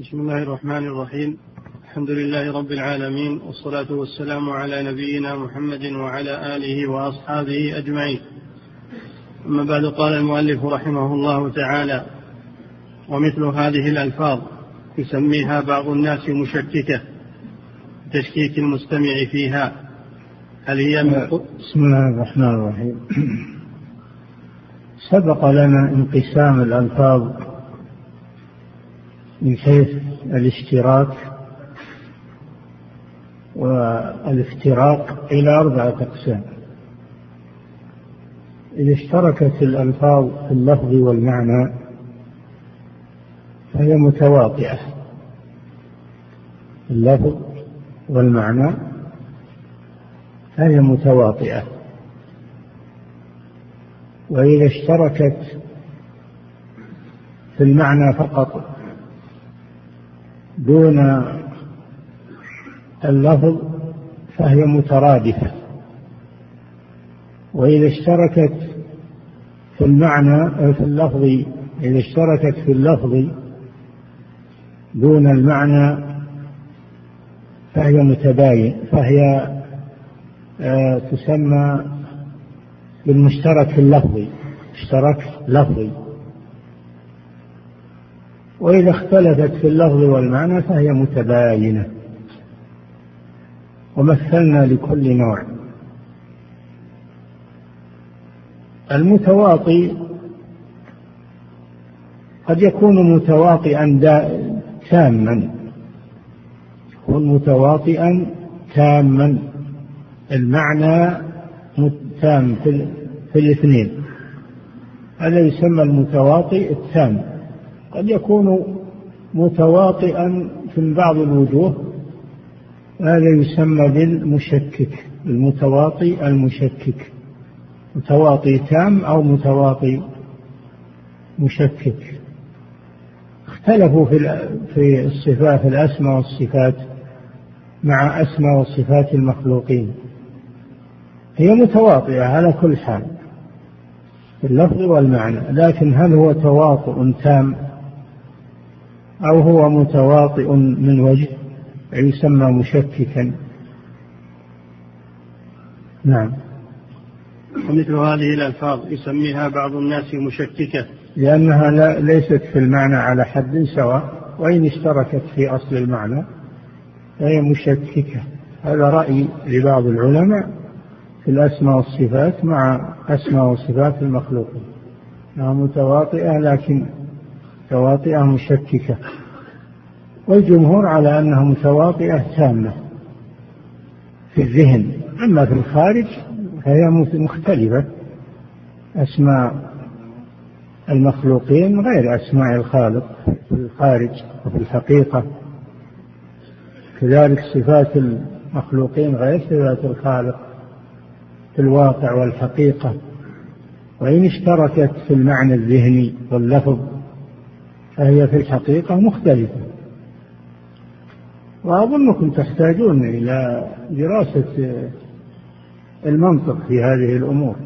بسم الله الرحمن الرحيم. الحمد لله رب العالمين والصلاة والسلام على نبينا محمد وعلى آله وأصحابه أجمعين. أما بعد قال المؤلف رحمه الله تعالى ومثل هذه الألفاظ يسميها بعض الناس مشككة تشكيك المستمع فيها. هل هي من بسم الله الرحمن الرحيم. سبق لنا انقسام الألفاظ من حيث الاشتراك والإفتراق إلى أربعة أقسام. إذا اشتركت الألفاظ في اللفظ والمعنى فهي متواطئة اللفظ والمعنى فهي متواطئة وإذا اشتركت في المعنى فقط دون اللفظ فهي مترادفة. وإذا اشتركت في المعنى في اللفظ إذا اشتركت في اللفظ دون المعنى فهي متباين فهي آه، تسمى بالمشترك اللفظي اشترك لفظي. وإذا اختلفت في اللفظ والمعنى فهي متباينة. ومثلنا لكل نوع. المتواطي قد يكون متواطئا تاما. يكون متواطئا تاما. المعنى تام في, الاثنين. هذا يسمى المتواطئ التام. قد يكون متواطئا في بعض الوجوه. هذا يسمى بالمشكك المتواطي المشكك. متواطي تام أو متواطي مشكك. اختلفوا في في الصفات الأسماء والصفات مع أسماء وصفات المخلوقين. هي متواطئة على كل حال في اللفظ والمعنى لكن هل هو تواطؤ تام؟ أو هو متواطئ من وجه يسمى مشككا. نعم. ومثل هذه الألفاظ يسميها بعض الناس مشككة. لأنها لا ليست في المعنى على حد سواء وإن اشتركت في أصل المعنى فهي مشككة. هذا رأي لبعض العلماء في الأسماء والصفات مع أسماء وصفات المخلوقين. أنها متواطئة لكن متواطئة مشككة. والجمهور على أنها متواطئة تامة في الذهن. أما في الخارج فهي مختلفة. أسماء المخلوقين غير أسماء الخالق في الخارج وفي الحقيقة. كذلك صفات المخلوقين غير صفات الخالق في الواقع والحقيقة. وإن اشتركت في المعنى الذهني واللفظ فهي في الحقيقة مختلفة. وأظنكم تحتاجون إلى دراسة المنطق في هذه الأمور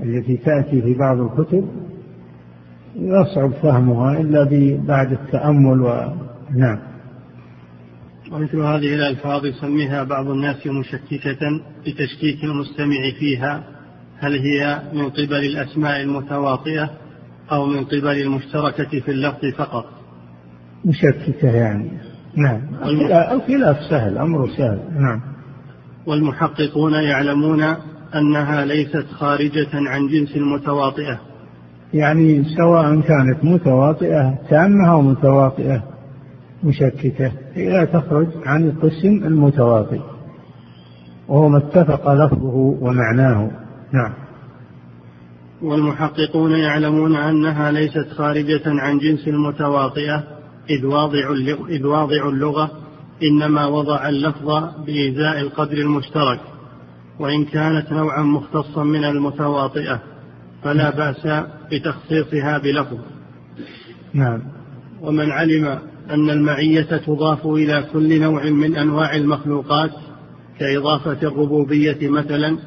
التي تأتي في بعض الكتب. يصعب فهمها إلا بعد التأمل ونعم ومثل هذه الألفاظ يسميها بعض الناس مشككة لتشكيك المستمع فيها. هل هي من قبل الأسماء المتواطئة أو من قبل المشتركة في اللفظ فقط. مشككة يعني. نعم. الخلاف سهل أمره سهل. نعم. والمحققون يعلمون أنها ليست خارجة عن جنس المتواطئة. يعني سواء كانت متواطئة تامة أو متواطئة مشككة لا تخرج عن القسم المتواطئ. وهو ما اتفق لفظه ومعناه. نعم. والمحققون يعلمون أنها ليست خارجة عن جنس المتواطئة إذ واضع إذ واضع اللغة إنما وضع اللفظ بإزاء القدر المشترك وإن كانت نوعا مختصا من المتواطئة فلا بأس بتخصيصها بلفظ. نعم. ومن علم أن المعية تضاف إلى كل نوع من أنواع المخلوقات كإضافة الربوبية مثلا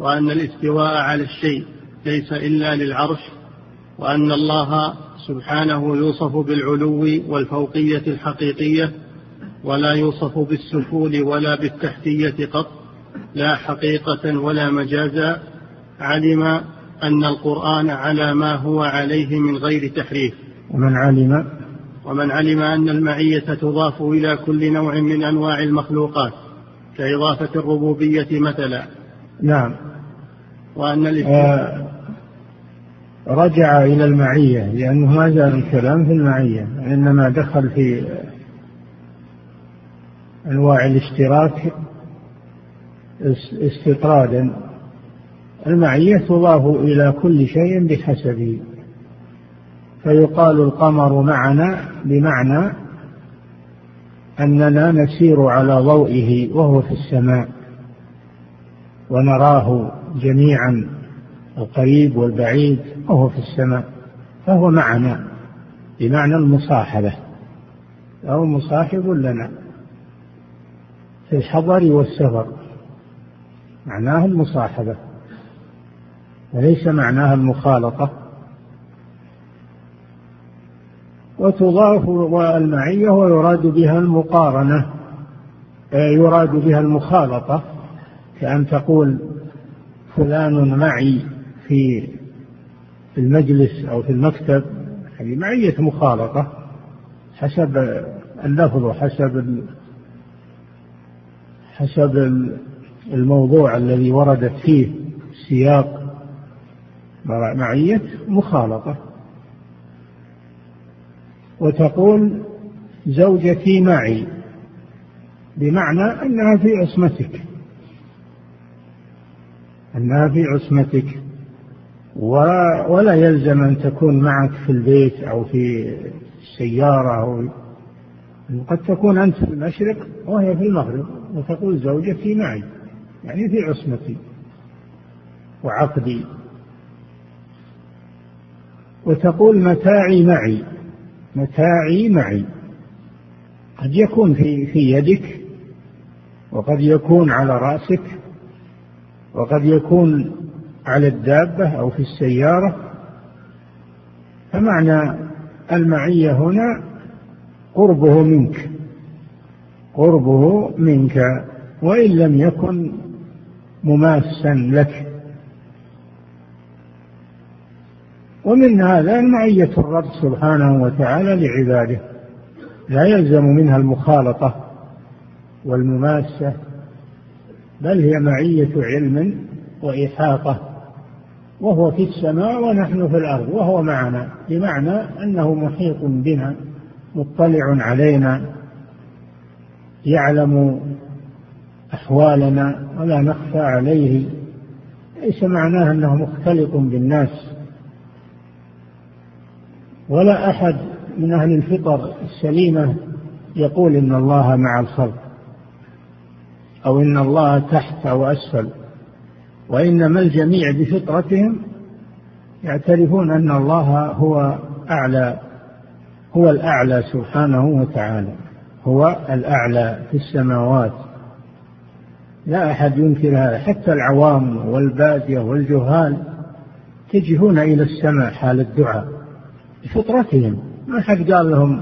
وأن الاستواء على الشيء ليس إلا للعرش وأن الله سبحانه يوصف بالعلو والفوقية الحقيقية ولا يوصف بالسفول ولا بالتحتية قط لا حقيقة ولا مجازا علم أن القرآن على ما هو عليه من غير تحريف. ومن علم؟ ومن علم أن المعية تضاف إلى كل نوع من أنواع المخلوقات كإضافة الربوبية مثلا. نعم. وأن آه رجع إلى المعية لأنه ما زال الكلام في المعية إنما دخل في أنواع الاشتراك استطرادا. المعية تضاف إلى كل شيء بحسبه فيقال القمر معنا بمعنى أننا نسير على ضوئه وهو في السماء ونراه جميعا القريب والبعيد. وهو في السماء فهو معنا بمعنى المصاحبة أو مصاحب لنا في الحضر والسفر معناه المصاحبة وليس معناها المخالطة. وتضاف المعية ويراد بها المقارنة يراد بها المخالطة كأن تقول فلان معي في المجلس أو في المكتب هذه معية مخالطة حسب اللفظ وحسب حسب الموضوع الذي وردت فيه سياق معية مخالطة. وتقول زوجتي معي بمعنى أنها في عصمتك أنها في عصمتك. ولا يلزم أن تكون معك في البيت أو في السيارة أو قد تكون أنت في المشرق وهي في المغرب وتقول زوجتي معي يعني في عصمتي وعقدي. وتقول متاعي معي متاعي معي. قد يكون في في يدك وقد يكون على رأسك وقد يكون على الدابة أو في السيارة فمعنى المعية هنا قربه منك قربه منك وإن لم يكن مماسا لك. ومن هذا معية الرب سبحانه وتعالى لعباده لا يلزم منها المخالطة والمماسة بل هي معية علم وإحاطة. وهو في السماء ونحن في الأرض وهو معنا بمعنى أنه محيط بنا مطلع علينا يعلم أحوالنا ولا نخفى عليه. ليس معناه أنه مختلط بالناس. ولا أحد من أهل الفطر السليمة يقول إن الله مع الخلق أو إن الله تحت أو أسفل وإنما الجميع بفطرتهم يعترفون أن الله هو أعلى هو الأعلى سبحانه وتعالى هو الأعلى في السماوات. لا أحد ينكر هذا. حتى العوام والبادية والجهال يتجهون إلى السماء حال الدعاء بفطرتهم. ما حد قال لهم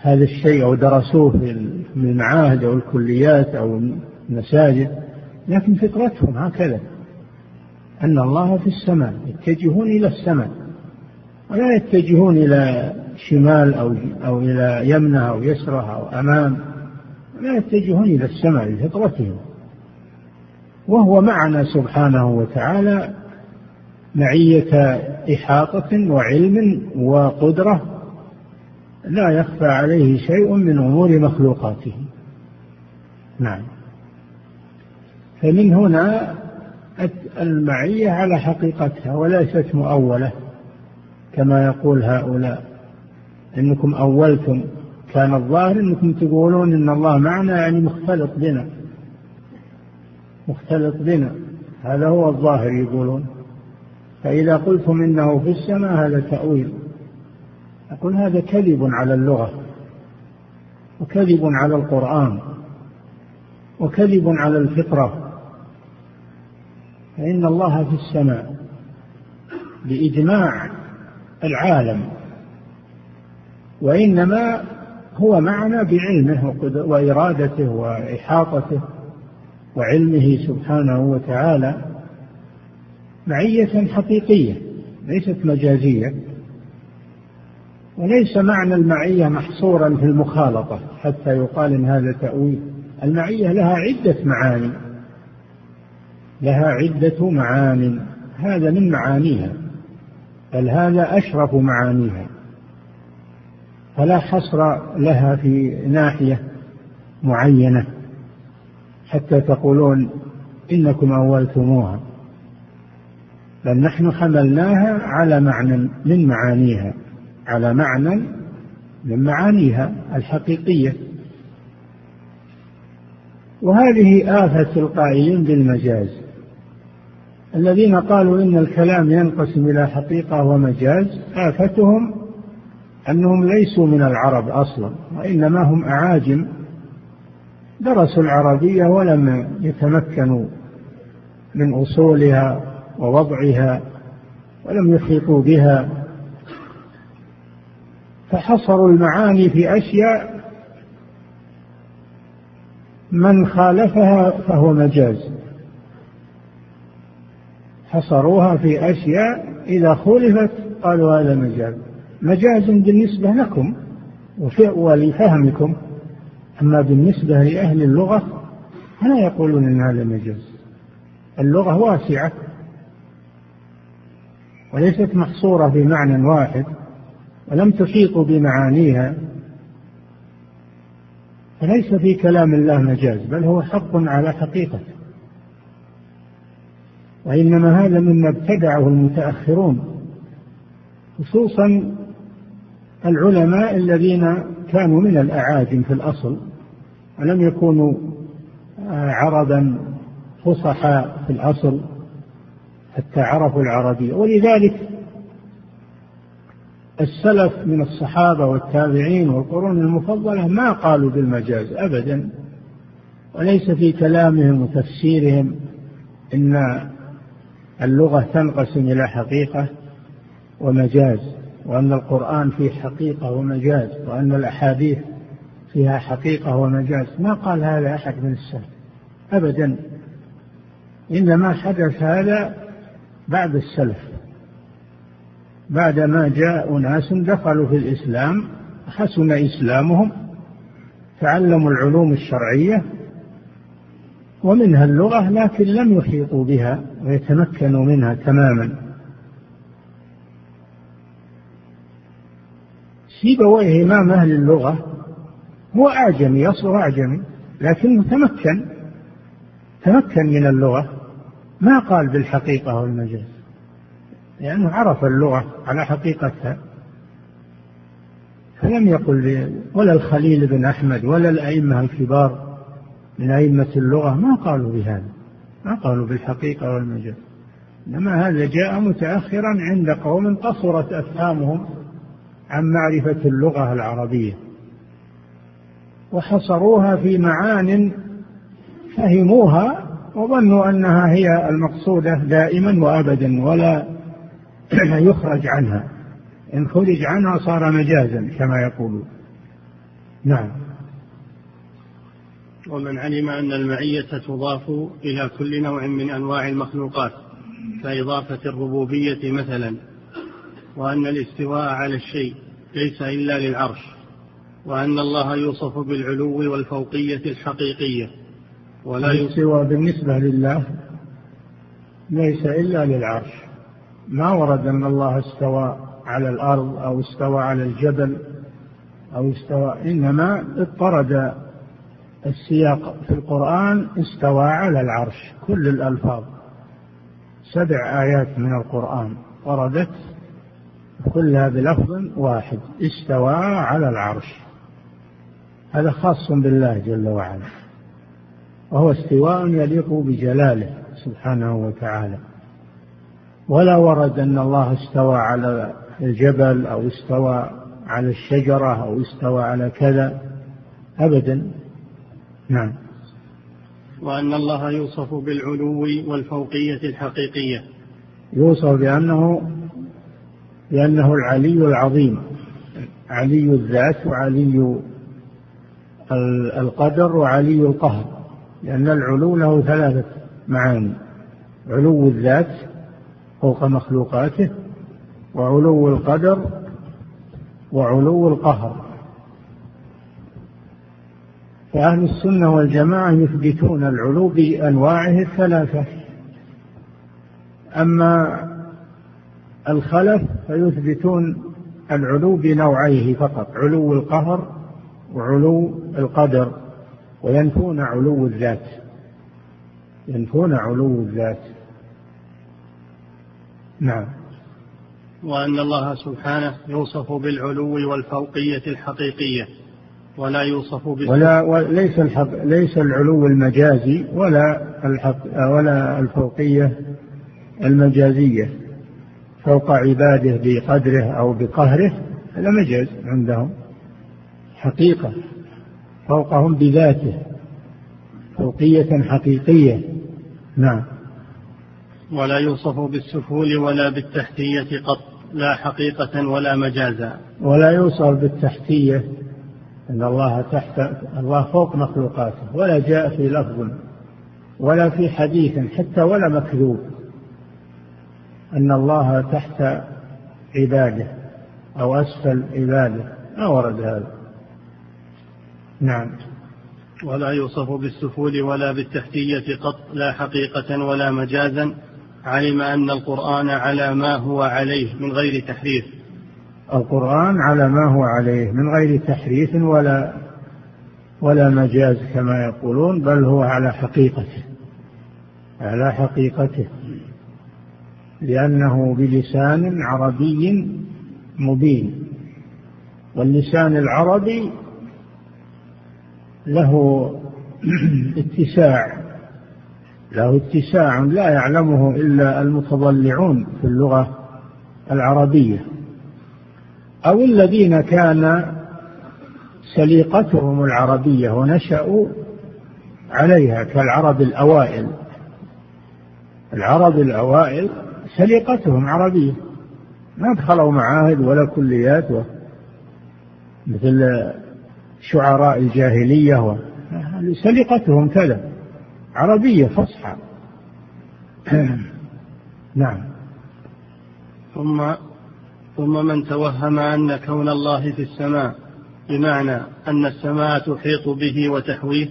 هذا الشيء أو درسوه في المعاهد أو الكليات أو المساجد. لكن فطرتهم هكذا. أن الله في السماء يتجهون إلى السماء. ولا يتجهون إلى شمال أو أو إلى يمنة أو يسرة أو أمام. لا يتجهون إلى السماء بفطرتهم وهو معنا سبحانه وتعالى معية إحاطة وعلم وقدرة لا يخفى عليه شيء من أمور مخلوقاته. نعم. فمن هنا المعية على حقيقتها وليست مؤولة كما يقول هؤلاء. إنكم أولتم كان الظاهر إنكم تقولون إن الله معنا يعني مختلط بنا. مختلط بنا. هذا هو الظاهر يقولون. فإذا قلتم إنه في السماء هذا تأويل. أقول هذا كذب على اللغة وكذب على القرآن وكذب على الفطرة. فإن الله في السماء بإجماع العالم وإنما هو معنا بعلمه وإرادته وإحاطته وعلمه سبحانه وتعالى معية حقيقية ليست مجازية وليس معنى المعية محصورا في المخالطة حتى يقال إن هذا تأويل. المعية لها عدة معاني. لها عدة معان. هذا من معانيها. بل هذا أشرف معانيها. فلا حصر لها في ناحية معينة. حتى تقولون إنكم أولتموها. بل نحن حملناها على معنى من معانيها. على معنى من معانيها الحقيقية. وهذه آفة القائلين بالمجاز. الذين قالوا إن الكلام ينقسم إلى حقيقة ومجاز آفتهم أنهم ليسوا من العرب أصلا وإنما هم أعاجم. درسوا العربية ولم يتمكنوا من أصولها ووضعها ولم يحيطوا بها. فحصروا المعاني في أشياء من خالفها فهو مجاز. حصروها في أشياء إذا خولفت قالوا هذا مجاز. مجاز بالنسبة لكم ولفهمكم. أما بالنسبة لأهل اللغة فلا يقولون أن هذا مجاز. اللغة واسعة وليست محصورة في معنى واحد ولم تحيط بمعانيها. فليس في كلام الله مجاز بل هو حق على حقيقته. وإنما هذا مما ابتدعه المتأخرون خصوصا العلماء الذين كانوا من الأعاجم في الأصل ولم يكونوا عربا فصحاء في الأصل حتى عرفوا العربية. ولذلك السلف من الصحابة والتابعين والقرون المفضلة ما قالوا بالمجاز أبدا وليس في كلامهم وتفسيرهم إن اللغة تنقسم إلى حقيقة ومجاز وأن القرآن فيه حقيقة ومجاز وأن الأحاديث فيها حقيقة ومجاز. ما قال هذا أحد من السلف؟ أبدا. إنما حدث هذا بعد السلف. بعدما جاء أناس دخلوا في الإسلام حسن إسلامهم تعلموا العلوم الشرعية ومنها اللغة لكن لم يحيطوا بها ويتمكنوا منها تماما. سيبويه إمام أهل اللغة هو أعجمي أصله أعجمي لكنه تمكن تمكن من اللغة. ما قال بالحقيقة والمجاز لأنه عرف اللغة على حقيقتها. فلم يقل ولا الخليل بن أحمد ولا الأئمة الكبار من أئمة اللغة ما قالوا بهذا ما قالوا بالحقيقة والمجاز إنما هذا جاء متأخرا عند قوم قصرت أفهامهم عن معرفة اللغة العربية وحصروها في معان فهموها وظنوا أنها هي المقصودة دائما وأبدا ولا يخرج عنها. إن خرج عنها صار مجازا كما يقولون. نعم. ومن علم أن المعية تضاف إلى كل نوع من أنواع المخلوقات كإضافة الربوبية مثلا وأن الاستواء على الشيء ليس إلا للعرش وأن الله يوصف بالعلو والفوقية الحقيقية ولا الاستواء بالنسبة لله ليس إلا للعرش. ما ورد أن الله استوى على الأرض أو استوى على الجبل أو استوى إنما اضطرد السياق في القرآن استوى على العرش كل الألفاظ. سبع آيات من القرآن وردت كلها بلفظ واحد استوى على العرش. هذا خاص بالله جل وعلا. وهو استواء يليق بجلاله سبحانه وتعالى. ولا ورد أن الله استوى على الجبل أو استوى على الشجرة أو استوى على كذا أبدا. نعم. وأن الله يوصف بالعلو والفوقية الحقيقية. يوصف بأنه بأنه العلي العظيم علي الذات وعلي القدر وعلي القهر لأن العلو له ثلاثة معاني علو الذات فوق مخلوقاته وعلو القدر وعلو القهر. فأهل السنة والجماعة يثبتون العلو بأنواعه الثلاثة. أما الخلف فيثبتون العلو بنوعيه فقط علو القهر وعلو القدر وينفون علو الذات. ينفون علو الذات. نعم. وأن الله سبحانه يوصف بالعلو والفوقية الحقيقية. ولا يوصف بال ولا وليس الحق ليس العلو المجازي ولا الحق ولا الفوقية المجازية. فوق عباده بقدره أو بقهره هذا مجاز عندهم. حقيقة. فوقهم بذاته. فوقية حقيقية. نعم. ولا يوصف بالسفول ولا بالتحتية قط. لا حقيقة ولا مجازا. ولا يوصف بالتحتية أن الله تحت الله فوق مخلوقاته ولا جاء في لفظ ولا في حديث حتى ولا مكذوب أن الله تحت عباده أو أسفل عباده. ما ورد هذا؟ نعم. ولا يوصف بالسفول ولا بالتحتية قط لا حقيقة ولا مجازا. علم أن القرآن على ما هو عليه من غير تحريف. القرآن على ما هو عليه من غير تحريف ولا ولا مجاز كما يقولون بل هو على حقيقته على حقيقته. لأنه بلسان عربي مبين واللسان العربي له اتساع له اتساع لا يعلمه إلا المتضلعون في اللغة العربية. أو الذين كان سليقتهم العربية ونشأوا عليها كالعرب الأوائل. العرب الأوائل سليقتهم عربية ما دخلوا معاهد ولا كليات مثل شعراء الجاهلية سليقتهم كذا عربية فصحى. نعم. ثم ثم من توهم أن كون الله في السماء بمعنى أن السماء تحيط به وتحويه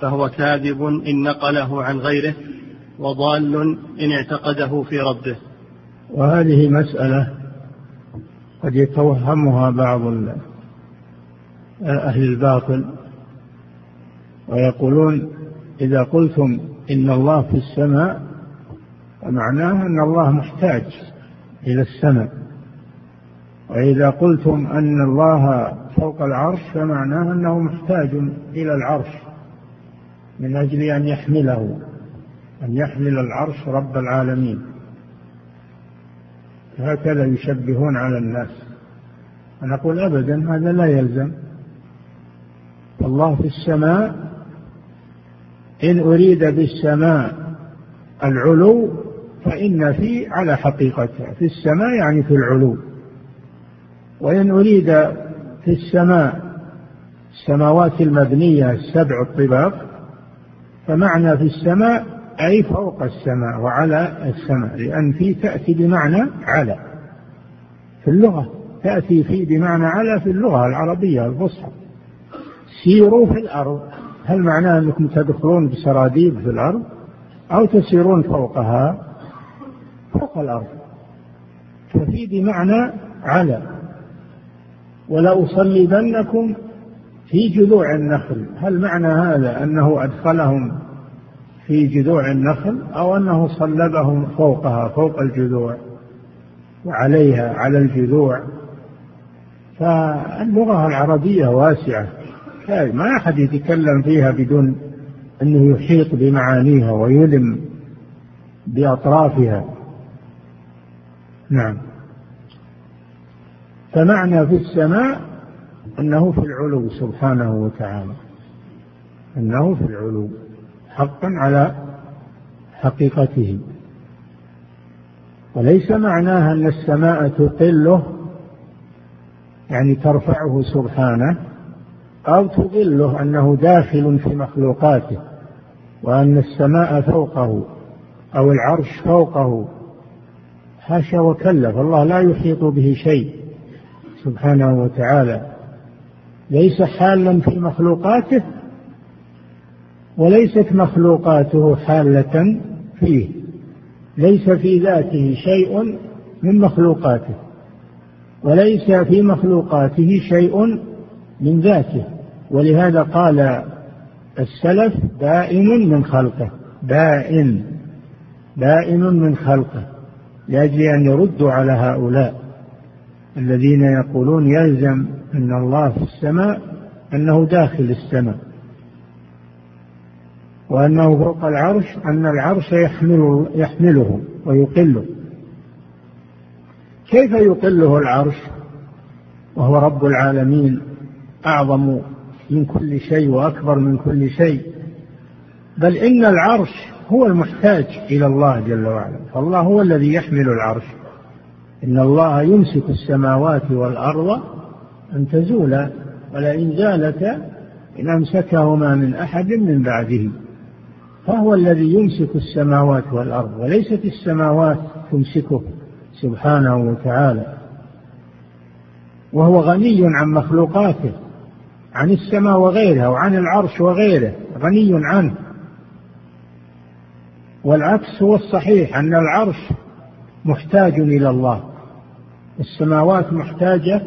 فهو كاذب إن نقله عن غيره وضال إن اعتقده في ربه. وهذه مسألة قد يتوهمها بعض أهل الباطل ويقولون إذا قلتم إن الله في السماء فمعناه أن الله محتاج إلى السماء. وإذا قلتم أن الله فوق العرش فمعناه أنه محتاج إلى العرش من أجل أن يحمله أن يحمل العرش رب العالمين. هكذا يشبهون على الناس. نقول أبدا هذا لا يلزم. الله في السماء إن أريد بالسماء العلو فإن في على حقيقتها. في السماء يعني في العلو. وإن أريد في السماء السماوات المبنية السبع الطباق فمعنى في السماء أي فوق السماء وعلى السماء لأن في تأتي بمعنى على. في اللغة تأتي في بمعنى على في اللغة العربية الفصحى. سيروا في الأرض. هل معناه أنكم تدخلون بسراديب في الأرض؟ أو تسيرون فوقها؟ فوق الأرض. ففي بمعنى على. ولأصلبنكم في جذوع النخل. هل معنى هذا أنه أدخلهم في جذوع النخل أو أنه صلبهم فوقها فوق الجذوع وعليها على الجذوع؟ فاللغة العربية واسعة. ما أحد يتكلم فيها بدون أنه يحيط بمعانيها ويلم بأطرافها. نعم. فمعنى في السماء أنه في العلو سبحانه وتعالى. أنه في العلو حقا على حقيقته. وليس معناها أن السماء تقله يعني ترفعه سبحانه أو تضله أنه داخل في مخلوقاته وأن السماء فوقه أو العرش فوقه. حاشا وكلف الله لا يحيط به شيء. سبحانه وتعالى. ليس حالا في مخلوقاته وليست مخلوقاته حالة فيه. ليس في ذاته شيء من مخلوقاته وليس في مخلوقاته شيء من ذاته. ولهذا قال السلف بائن من خلقه بائن بائن من خلقه. لأجل أن يردوا على هؤلاء. الذين يقولون يلزم أن الله في السماء أنه داخل السماء وأنه فوق العرش أن العرش يحمل يحمله ويقله. كيف يقله العرش؟ وهو رب العالمين أعظم من كل شيء وأكبر من كل شيء. بل إن العرش هو المحتاج إلى الله جل وعلا فالله هو الذي يحمل العرش. إن الله يمسك السماوات والأرض أن تزولا ولئن زالتا إن أمسكهما من أحد من بعده. فهو الذي يمسك السماوات والأرض وليست السماوات تمسكه سبحانه وتعالى. وهو غني عن مخلوقاته عن السماء وغيرها وعن العرش وغيره غني عنه. والعكس هو الصحيح أن العرش محتاج إلى الله. السماوات محتاجة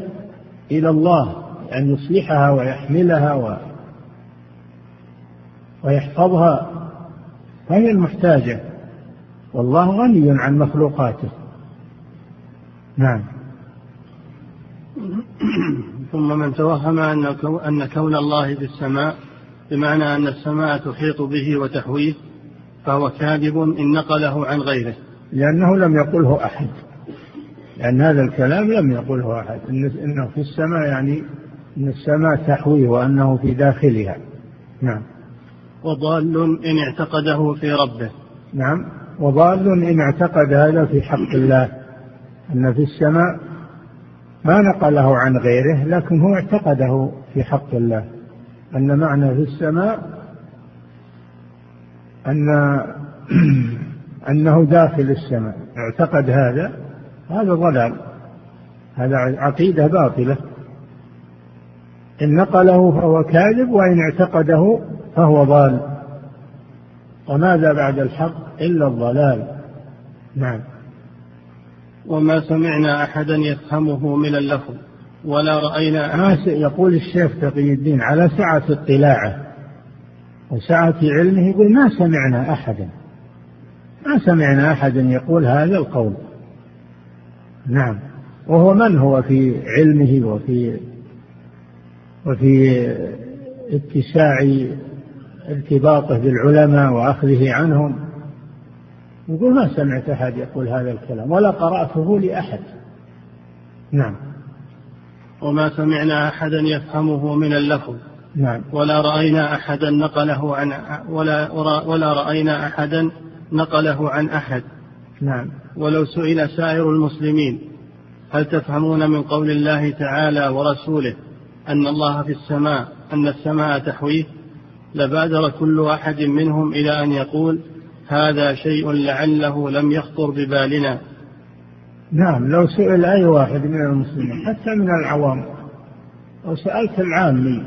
إلى الله أن يصلحها ويحملها و ويحفظها. فهي المحتاجة. والله غني عن مخلوقاته. نعم. ثم من توهم أن أن كون الله في السماء بمعنى أن السماء تحيط به وتحويه فهو كاذب إن نقله عن غيره. لأنه لم يقله أحد. لأن هذا الكلام لم يقله أحد. إنه في السماء يعني أن السماء تحويه وأنه في داخلها. نعم. وضال إن اعتقده في ربه. نعم. وضال إن اعتقد هذا في حق الله. أن في السماء ما نقله عن غيره لكن هو اعتقده في حق الله. أن معنى في السماء أن أنه داخل السماء. اعتقد هذا هذا ضلال هذا عقيدة باطلة. إن نقله فهو كاذب وإن اعتقده فهو ضال. وماذا بعد الحق إلا الضلال؟ نعم. وما سمعنا أحدا يفهمه من اللفظ ولا رأينا ما يقول الشيخ تقي الدين على سعة اطلاعه وسعة علمه يقول ما سمعنا أحدا. ما سمعنا أحدا يقول هذا القول. نعم. وهو من هو في علمه وفي وفي اتساع ارتباطه بالعلماء وأخذه عنهم؟ يقول ما سمعت أحد يقول هذا الكلام ولا قرأته لأحد. نعم. وما سمعنا أحدا يفهمه من اللفظ. نعم. ولا رأينا أحدا نقله عن ولا ولا رأينا أحدا نقله عن أحد. نعم. ولو سئل سائر المسلمين هل تفهمون من قول الله تعالى ورسوله أن الله في السماء أن السماء تحويه؟ لبادر كل أحد منهم إلى أن يقول هذا شيء لعله لم يخطر ببالنا. نعم لو سئل أي واحد من المسلمين حتى من العوام لو سألت العامي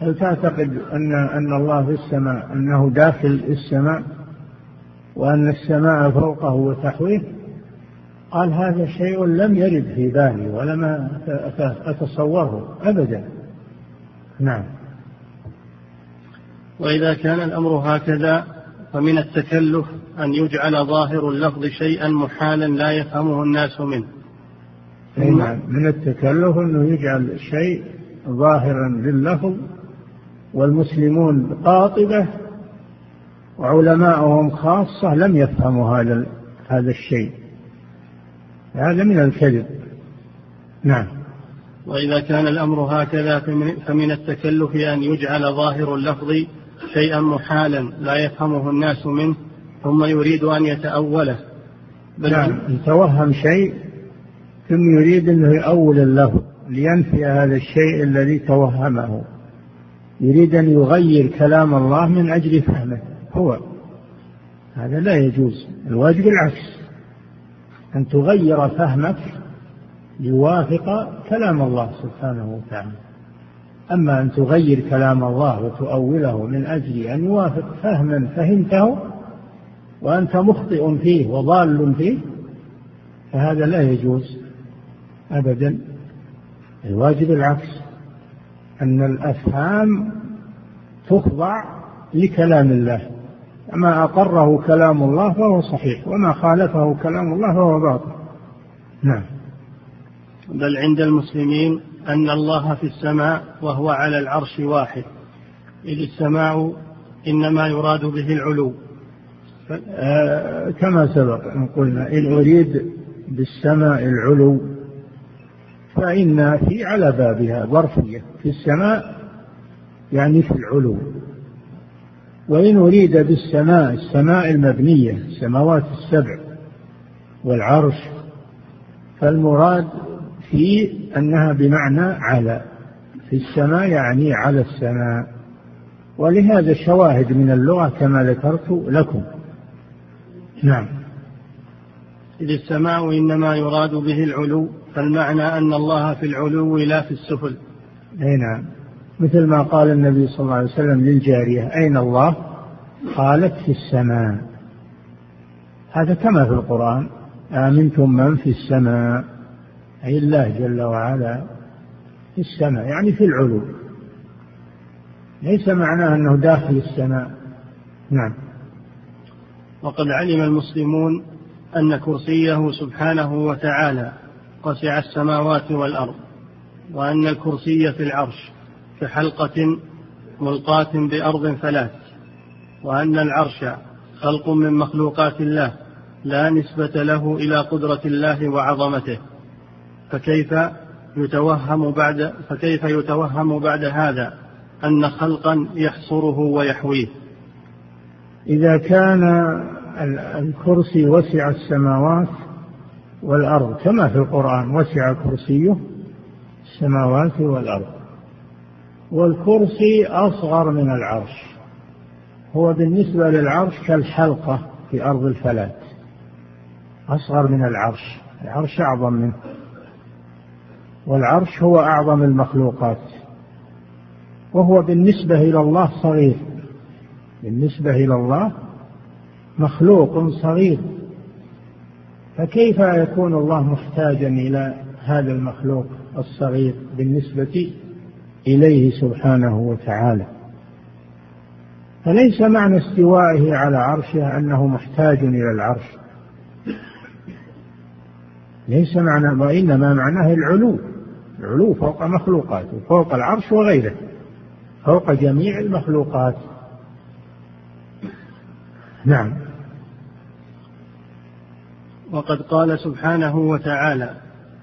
هل تعتقد أن أن الله في السماء أنه داخل السماء؟ وأن السماء فوقه وتحويه قال هذا شيء لم يرد في بالي ولم أتصوره أبدا. نعم. وإذا كان الأمر هكذا فمن التكلف أن يجعل ظاهر اللفظ شيئا محالا لا يفهمه الناس منه. نعم. من التكلف أنه يجعل شيء ظاهرا لللفظ والمسلمون قاطبة وعلماؤهم خاصة لم يفهموا هذا هذا الشيء. هذا من الكذب. نعم. وإذا كان الأمر هكذا فمن التكلف أن يجعل ظاهر اللفظ شيئا محالا لا يفهمه الناس منه ثم يريد أن يتأوله. بل نعم. يتوهم شيء ثم يريد أنه يؤول له لينفي هذا الشيء الذي توهمه. يريد أن يغير كلام الله من أجل فهمه. هو. هذا لا يجوز. الواجب العكس. أن تغير فهمك ليوافق كلام الله سبحانه وتعالى. أما أن تغير كلام الله وتؤوله من أجل أن يوافق فهما فهمته وأنت مخطئ فيه وضال فيه فهذا لا يجوز أبدا. الواجب العكس. أن الأفهام تخضع لكلام الله. ما أقره كلام الله فهو صحيح وما خالفه كلام الله فهو باطل. نعم. بل عند المسلمين أن الله في السماء وهو على العرش واحد. إذ السماء إنما يراد به العلو. آه كما سبق أن قلنا إن أريد بالسماء العلو فإن في على بابها ظرفية في السماء يعني في العلو. وإن أريد بالسماء السماء المبنية السماوات السبع والعرش فالمراد في أنها بمعنى على. في السماء يعني على السماء. ولهذا شواهد من اللغة كما ذكرت لكم. نعم. إذ السماء إنما يراد به العلو فالمعنى أن الله في العلو لا في السفل. أي نعم. مثل ما قال النبي صلى الله عليه وسلم للجارية أين الله؟ قالت في السماء. هذا كما في القرآن آمنتم من في السماء؟ أي الله جل وعلا في السماء يعني في العلو. ليس معناه أنه داخل السماء. نعم. وقد علم المسلمون أن كرسيه سبحانه وتعالى وسع السماوات والأرض وأن الكرسي في العرش. كحلقة ملقاة بأرض ثلاث وأن العرش خلق من مخلوقات الله لا نسبة له إلى قدرة الله وعظمته. فكيف يتوهم بعد فكيف يتوهم بعد هذا أن خلقا يحصره ويحويه؟ إذا كان الكرسي وسع السماوات والأرض كما في القرآن وسع كرسيه السماوات والأرض. والكرسي أصغر من العرش. هو بالنسبة للعرش كالحلقة في أرض الفلات. أصغر من العرش. العرش أعظم منه. والعرش هو أعظم المخلوقات. وهو بالنسبة إلى الله صغير. بالنسبة إلى الله مخلوق صغير. فكيف يكون الله محتاجا إلى هذا المخلوق الصغير بالنسبة إليه سبحانه وتعالى. فليس معنى استوائه على عرشه أنه محتاج إلى العرش. ليس معنى وإنما معناه العلو العلو فوق مخلوقاته فوق العرش وغيره فوق جميع المخلوقات. نعم. وقد قال سبحانه وتعالى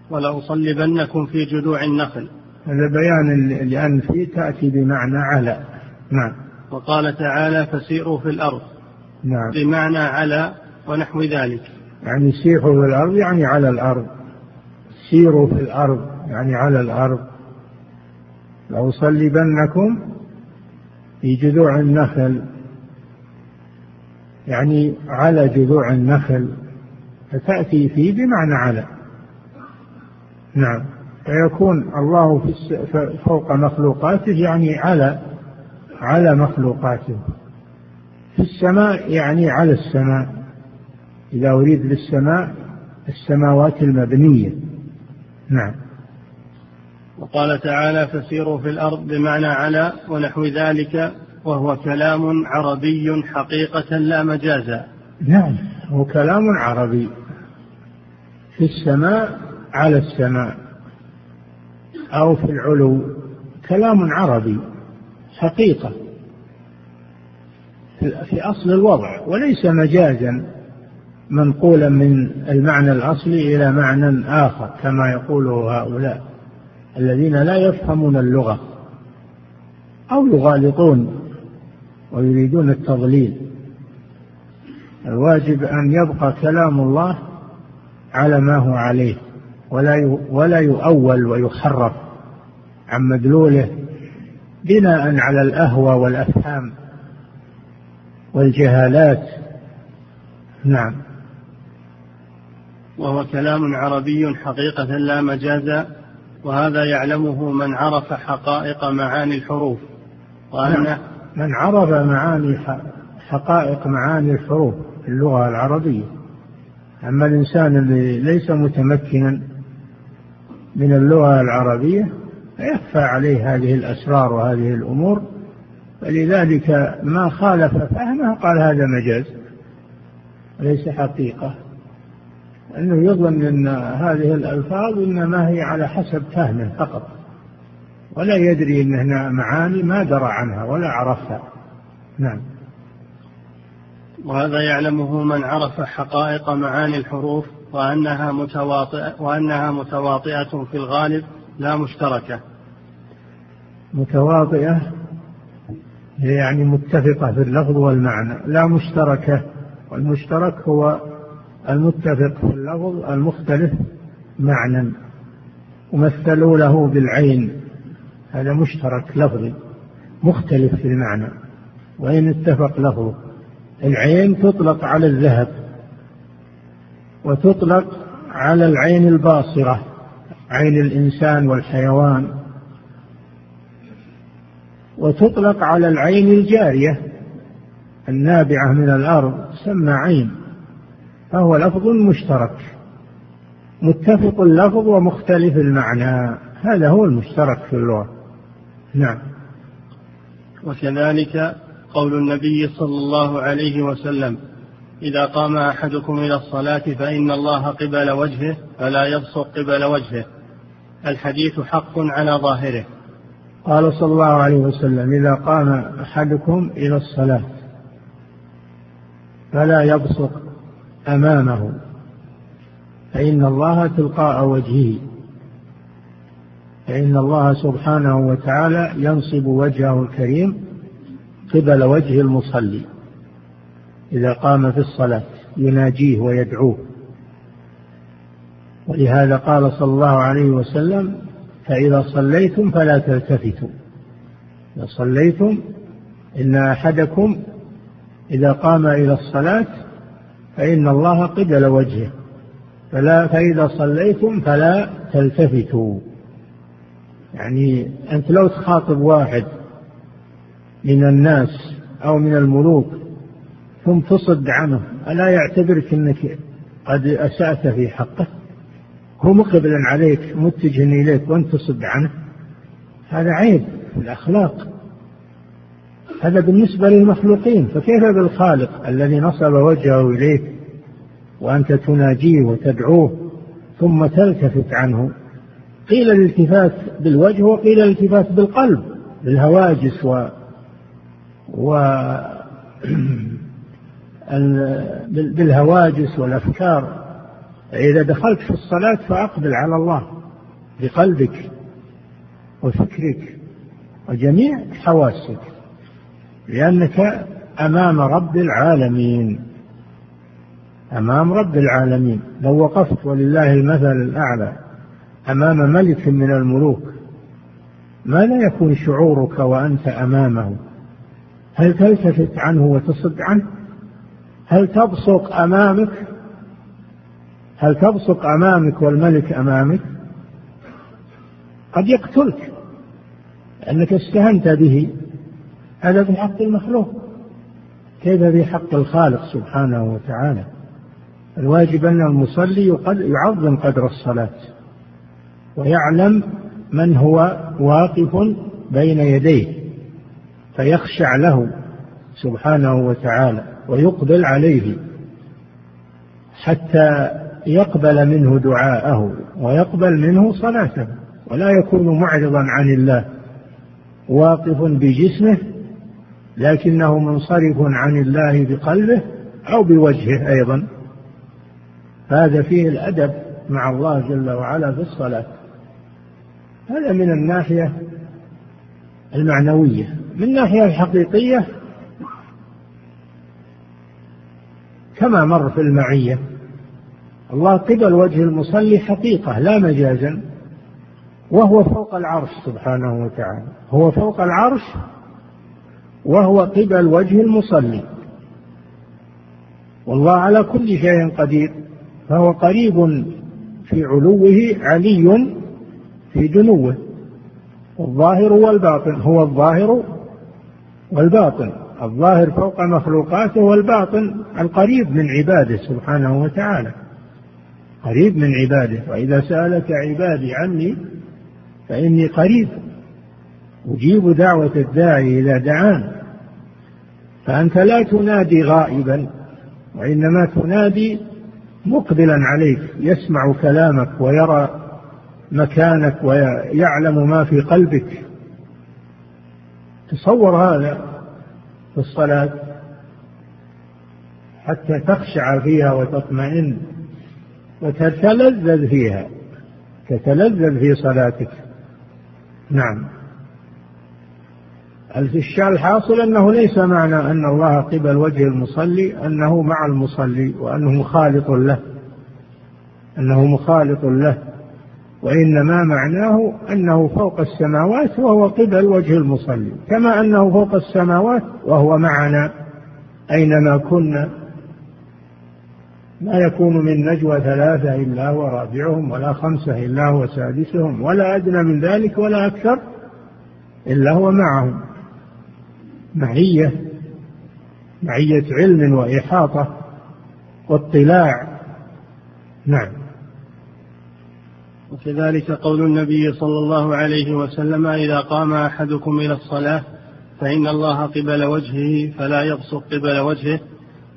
ولأصلبنكم في جذوع النخل هذا بيان لأن في تأتي بمعنى على. نعم. وقال تعالى فسيروا في الأرض. نعم. بمعنى على ونحو ذلك. يعني سيحوا في الأرض يعني على الأرض. سيروا في الأرض يعني على الأرض. لأصلبنكم في جذوع النخل. يعني على جذوع النخل. فتأتي فيه بمعنى على. نعم. فيكون الله في فوق مخلوقاته يعني على على مخلوقاته. في السماء يعني على السماء. إذا أريد بالسماء السماوات المبنية. نعم. وقال تعالى فسيروا في الأرض بمعنى على ونحو ذلك وهو كلام عربي حقيقة لا مجازا نعم هو كلام عربي. في السماء على السماء. أو في العلو كلام عربي حقيقة. في أصل الوضع وليس مجازا منقولا من المعنى الأصلي إلى معنى آخر كما يقوله هؤلاء الذين لا يفهمون اللغة أو يغالطون ويريدون التضليل. الواجب أن يبقى كلام الله على ما هو عليه. ولا ولا يؤول ويحرف عن مدلوله بناء على الأهوى والأفهام والجهالات. نعم. وهو كلام عربي حقيقة لا مجازا وهذا يعلمه من عرف حقائق معاني الحروف. وأن نعم. من عرف معاني حقائق معاني الحروف في اللغة العربية. أما الإنسان الذي ليس متمكنا من اللغة العربية فيخفى عليه هذه الأسرار وهذه الأمور فلذلك ما خالف فهمه قال هذا مجاز ليس حقيقة. أنه يظن أن هذه الألفاظ إنما هي على حسب فهمه فقط ولا يدري أنها معاني ما درى عنها ولا عرفها. نعم. وهذا يعلمه من عرف حقائق معاني الحروف. وأنها متواطئة وأنها متواطئة في الغالب لا مشتركة. متواطئة يعني متفقة في اللفظ والمعنى لا مشتركة. والمشترك هو المتفق في اللفظ المختلف معنى ومثلوا له بالعين. هذا مشترك لفظي مختلف في المعنى. وإن اتفق لفظه العين تطلق على الذهب. وتطلق على العين الباصرة عين الإنسان والحيوان. وتطلق على العين الجارية النابعة من الأرض تسمى عين. فهو لفظ مشترك. متفق اللفظ ومختلف المعنى. هذا هو المشترك في اللغة. نعم. وكذلك قول النبي صلى الله عليه وسلم إذا قام أحدكم إلى الصلاة فإن الله قبل وجهه فلا يبصق قبل وجهه. الحديث حق على ظاهره. قال صلى الله عليه وسلم إذا قام أحدكم إلى الصلاة فلا يبصق أمامه فإن الله تلقاء وجهه فإن الله سبحانه وتعالى ينصب وجهه الكريم قبل وجه المصلي. إذا قام في الصلاة يناجيه ويدعوه. ولهذا قال صلى الله عليه وسلم فإذا صليتم فلا تلتفتوا. إذا صليتم إن أحدكم إذا قام إلى الصلاة فإن الله قبل وجهه فلا فإذا صليتم فلا تلتفتوا. يعني أنت لو تخاطب واحد من الناس أو من الملوك ثم تصد عنه. ألا يعتبرك أنك قد أسأت في حقه؟ هو مقبل عليك متجه إليك وأنت تصد عنه. هذا عيب في الأخلاق. هذا بالنسبة للمخلوقين. فكيف بالخالق الذي نصب وجهه إليك وأنت تناجيه وتدعوه ثم تلتفت عنه؟ قيل الالتفات بالوجه وقيل الالتفات بالقلب بالهواجس و و بالهواجس والأفكار. فإذا دخلت في الصلاة فأقبل على الله بقلبك وفكرك وجميع حواسك لأنك أمام رب العالمين. أمام رب العالمين. لو وقفت ولله المثل الأعلى أمام ملك من الملوك ماذا يكون شعورك وأنت أمامه؟ هل تلتفت عنه وتصد عنه؟ هل تبصق أمامك؟ هل تبصق أمامك والملك أمامك؟ قد يقتلك لأنك استهنت به. هذا في حق المخلوق. كيف في حق الخالق سبحانه وتعالى؟ الواجب أن المصلي يعظم قدر الصلاة ويعلم من هو واقف بين يديه فيخشع له سبحانه وتعالى. ويقبل عليه حتى يقبل منه دعاءه ويقبل منه صلاته ولا يكون معرضا عن الله واقف بجسمه لكنه منصرف عن الله بقلبه أو بوجهه أيضا. هذا فيه الأدب مع الله جل وعلا في الصلاة. هذا من الناحية المعنوية. من الناحية الحقيقية كما مر في المعية. الله قبل وجه المصلي حقيقة لا مجازا. وهو فوق العرش سبحانه وتعالى. هو فوق العرش وهو قبل وجه المصلي. والله على كل شيء قدير. فهو قريب في علوه علي في دنوه الظاهر والباطن. هو الظاهر والباطن. الظاهر فوق مخلوقاته والباطن القريب من عباده سبحانه وتعالى. قريب من عباده. وإذا سألك عبادي عني فإني قريب. أجيب دعوة الداعي إذا دعان. فأنت لا تنادي غائبا وإنما تنادي مقبلا عليك يسمع كلامك ويرى مكانك ويعلم ما في قلبك. تصور هذا. في الصلاة حتى تخشع فيها وتطمئن وتتلذذ فيها تتلذذ في صلاتك. نعم. الحاصل أنه ليس معنى أن الله قبل وجه المصلي أنه مع المصلي وأنه مخالط له أنه مخالط له. وإنما معناه أنه فوق السماوات وهو قبل وجه المصلي كما أنه فوق السماوات وهو معنا أينما كنا. ما يكون من نجوى ثلاثة إلا هو رابعهم ولا خمسة إلا هو سادسهم ولا أدنى من ذلك ولا أكثر إلا هو معهم. معية معية علم وإحاطة واطلاع. نعم. وكذلك قول النبي صلى الله عليه وسلم إذا قام أحدكم إلى الصلاة فإن الله قبل وجهه فلا يبصق قبل وجهه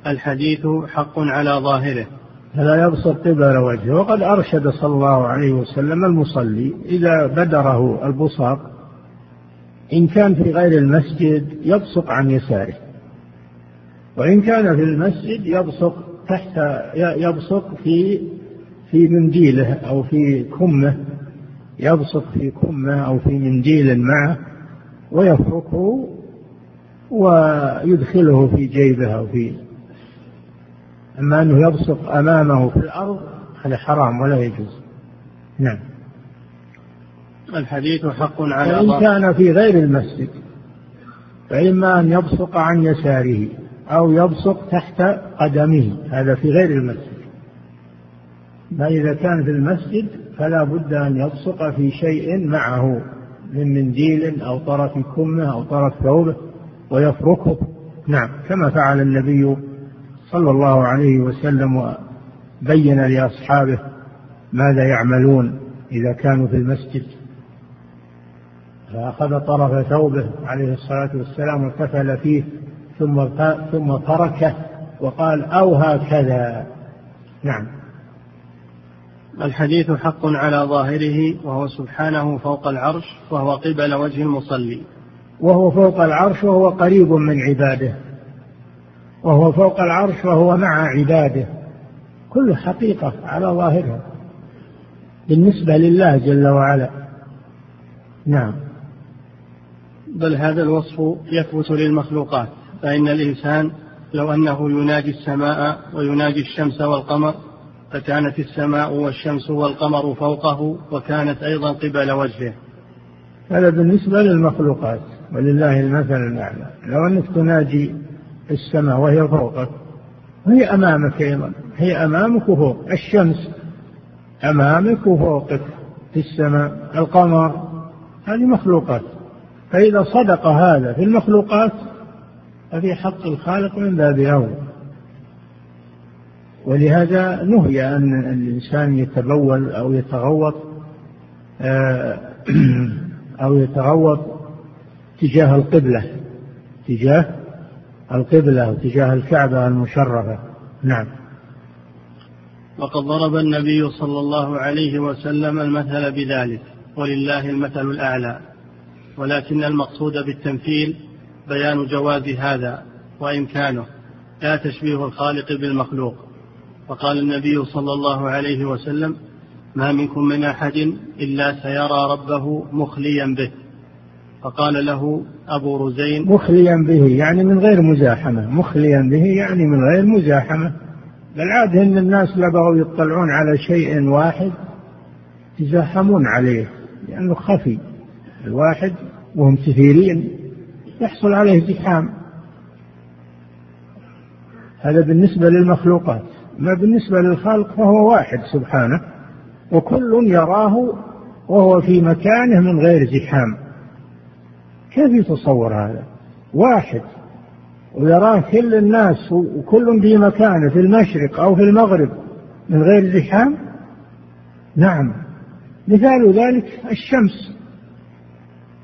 الحديث حق على ظاهره. فلا يبصق قبل وجهه. وقد أرشد صلى الله عليه وسلم المصلي إذا بدره البصاق إن كان في غير المسجد يبصق عن يساره. وإن كان في المسجد يبصق تحت يبصق في في منديله أو في كمه يبصق في كمه أو في منديل معه ويفركه ويدخله في جيبه أو في أما أنه يبصق أمامه في الأرض هذا حرام ولا يجوز. نعم. الحديث حق على وإن كان في غير المسجد فإما أن يبصق عن يساره أو يبصق تحت قدمه هذا في غير المسجد. ما إذا كان في المسجد فلا بد أن يبصق في شيء معه من منديل أو طرف كمة أو طرف ثوبه ويفركه. نعم كما فعل النبي صلى الله عليه وسلم وبين لأصحابه ماذا يعملون إذا كانوا في المسجد. فأخذ طرف ثوبه عليه الصلاة والسلام وكفل فيه ثم ثم تركه وقال أو هكذا. نعم. الحديث حق على ظاهره وهو سبحانه فوق العرش وهو قبل وجه المصلي. وهو فوق العرش وهو قريب من عباده. وهو فوق العرش وهو مع عباده. كل حقيقة على ظاهرها. بالنسبة لله جل وعلا. نعم. بل هذا الوصف يثبت للمخلوقات فإن الإنسان لو أنه يناجي السماء ويناجي الشمس والقمر فكانت السماء والشمس والقمر فوقه وكانت أيضا قبل وجهه. هذا بالنسبة للمخلوقات ولله المثل الأعلى. لو أنك تناجي السماء وهي فوقك وهي أمامك أيضا. هي أمامك وفوق. الشمس أمامك وفوقك في السماء. القمر هذه مخلوقات. فإذا صدق هذا في المخلوقات ففي حق الخالق من باب أولى ولهذا نهي أن الإنسان يتبول أو يتغوط آه، أو يتغوط تجاه القبلة تجاه القبلة وتجاه الكعبة المشرفة. نعم. وقد ضرب النبي صلى الله عليه وسلم المثل بذلك ولله المثل الأعلى. ولكن المقصود بالتمثيل بيان جواز هذا وإمكانه لا تشبيه الخالق بالمخلوق. وقال النبي صلى الله عليه وسلم ما منكم من أحد إلا سيرى ربه مخليا به. فقال له أبو رزين مخليا به يعني من غير مزاحمة. مخليا به يعني من غير مزاحمة. بل عاد إن الناس لبغوا يطلعون على شيء واحد يتزاحمون عليه لأنه خفي. الواحد وهم كثيرين يحصل عليه زحام. هذا بالنسبة للمخلوقات. ما بالنسبة للخالق فهو واحد سبحانه وكل يراه وهو في مكانه من غير زحام. كيف يتصور هذا؟ واحد ويراه كل الناس وكل في مكانه في المشرق أو في المغرب من غير زحام؟ نعم. مثال ذلك الشمس.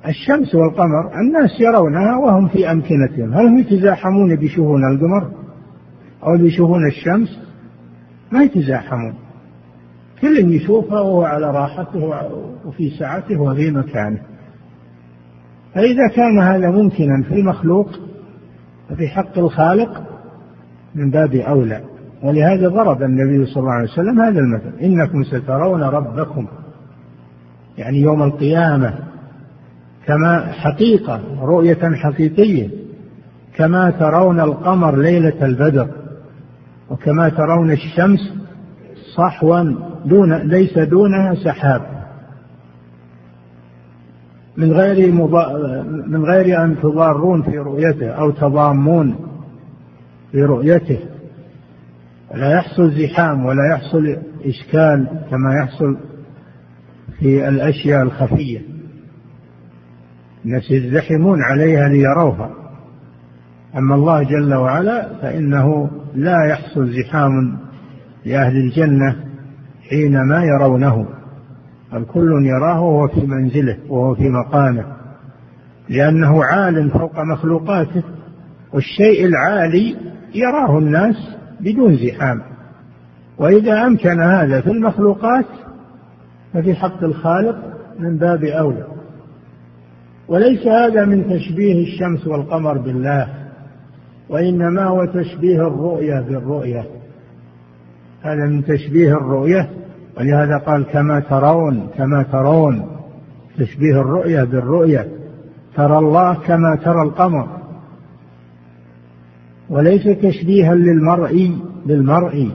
الشمس والقمر الناس يرونها وهم في أمكنتهم. هل هم يتزاحمون بيشوفون القمر أو بيشوفون الشمس؟ ما يتزاحمون كل يشوفها وهو على راحته وفي سعته وفي مكانه. فإذا كان هذا ممكنا في المخلوق ففي حق الخالق من باب أولى. ولهذا ضرب النبي صلى الله عليه وسلم هذا المثل. إنكم سترون ربكم. يعني يوم القيامة كما حقيقة رؤية حقيقية. كما ترون القمر ليلة البدر. وكما ترون الشمس صحوا دون ليس دونها سحاب. من غير من غير أن تضارون في رؤيته أو تضامون في رؤيته. لا يحصل زحام ولا يحصل إشكال كما يحصل في الأشياء الخفية. الناس يزدحمون عليها ليروها. أما الله جل وعلا فإنه لا يحصل زحام لأهل الجنة حينما يرونه بل كل يراه وهو في منزله وهو في مقامه لأنه عال فوق مخلوقاته والشيء العالي يراه الناس بدون زحام. وإذا أمكن هذا في المخلوقات ففي حق الخالق من باب أولى. وليس هذا من تشبيه الشمس والقمر بالله. وإنما هو تشبيه الرؤية بالرؤية هذا من تشبيه الرؤية ولهذا قال كما ترون كما ترون. تشبيه الرؤية بالرؤية ترى الله كما ترى القمر. وليس تشبيها للمرء بالمرء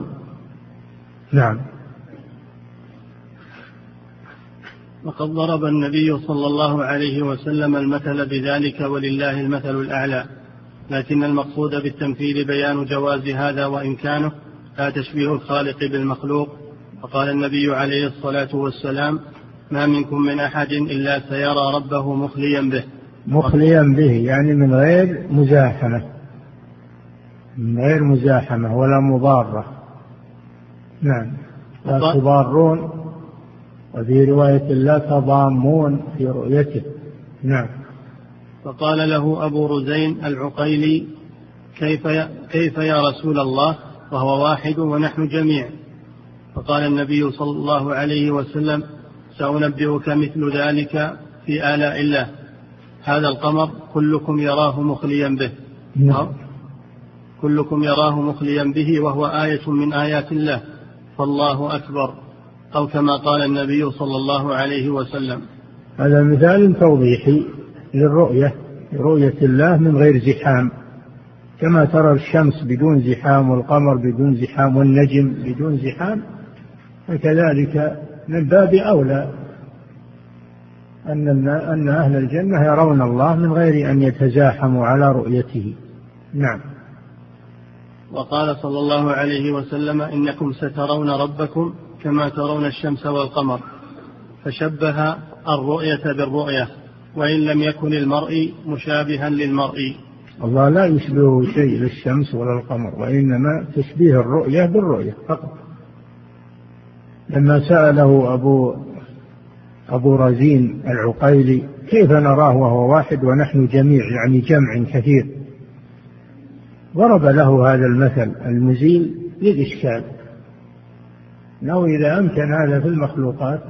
نعم. وقد ضرب النبي صلى الله عليه وسلم المثل بذلك ولله المثل الأعلى. لكن المقصود بالتمثيل بيان جواز هذا وإمكانه لا تشبيه الخالق بالمخلوق. فقال النبي عليه الصلاة والسلام ما منكم من أحد إلا سيرى ربه مخليا به. مخليا به يعني من غير مزاحمة. من غير مزاحمة ولا مضارة. نعم. لا تضارون وفي رواية لا تضامون في رؤيته. نعم. فقال له أبو رزين العقيلي كيف يا, كيف يا رسول الله؟ وهو واحد ونحن جميع. فقال النبي صلى الله عليه وسلم سأنبئك مثل ذلك في آلاء الله. هذا القمر كلكم يراه مخليا به. كلكم يراه مخليا به وهو آية من آيات الله. فالله أكبر. أو كما قال النبي صلى الله عليه وسلم. هذا مثال توضيحي. للرؤية رؤية الله من غير زحام. كما ترى الشمس بدون زحام والقمر بدون زحام والنجم بدون زحام فكذلك من باب أولى أن أن أهل الجنة يرون الله من غير أن يتزاحموا على رؤيته. نعم. وقال صلى الله عليه وسلم إنكم سترون ربكم كما ترون الشمس والقمر. فشبه الرؤية بالرؤية. وإن لم يكن المرء مشابها للمرء. الله لا يشبه شيء للشمس ولا القمر وإنما تشبيه الرؤية بالرؤية فقط. لما سأله أبو أبو رزين العقيلي كيف نراه وهو واحد ونحن جميع يعني جمع كثير ضرب له هذا المثل المزيل للإشكال. أنه إذا أمكن هذا في المخلوقات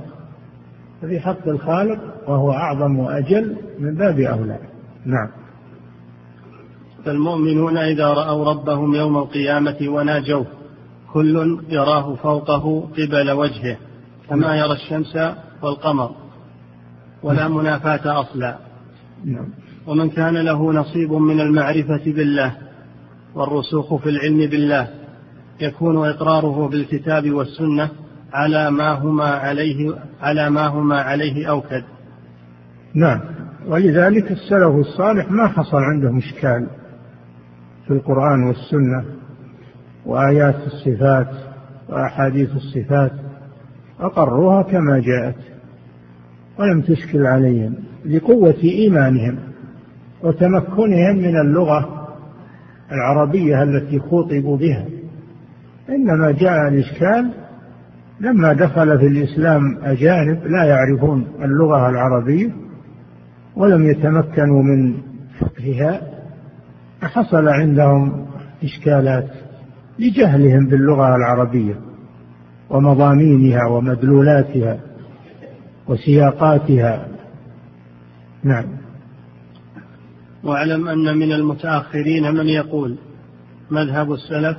ففي حق الخالق وهو أعظم وأجل من باب أولى. نعم. فالمؤمنون إذا رأوا ربهم يوم القيامة وناجوه كل يراه فوقه قبل وجهه كما يرى الشمس والقمر ولا منافاة أصلا. نعم. ومن كان له نصيب من المعرفة بالله والرسوخ في العلم بالله يكون إقراره بالكتاب والسنة على ما هما عليه على ما هما عليه أوكد نعم. ولذلك السلف الصالح ما حصل عندهم إشكال في القرآن والسنة وآيات الصفات وأحاديث الصفات أقروها كما جاءت ولم تشكل عليهم لقوة إيمانهم وتمكنهم من اللغة العربية التي خوطبوا بها. إنما جاء الإشكال لما دخل في الإسلام أجانب لا يعرفون اللغة العربية ولم يتمكنوا من فقهها فحصل عندهم إشكالات لجهلهم باللغة العربية ومضامينها ومدلولاتها وسياقاتها. نعم. واعلم أن من المتأخرين من يقول مذهب السلف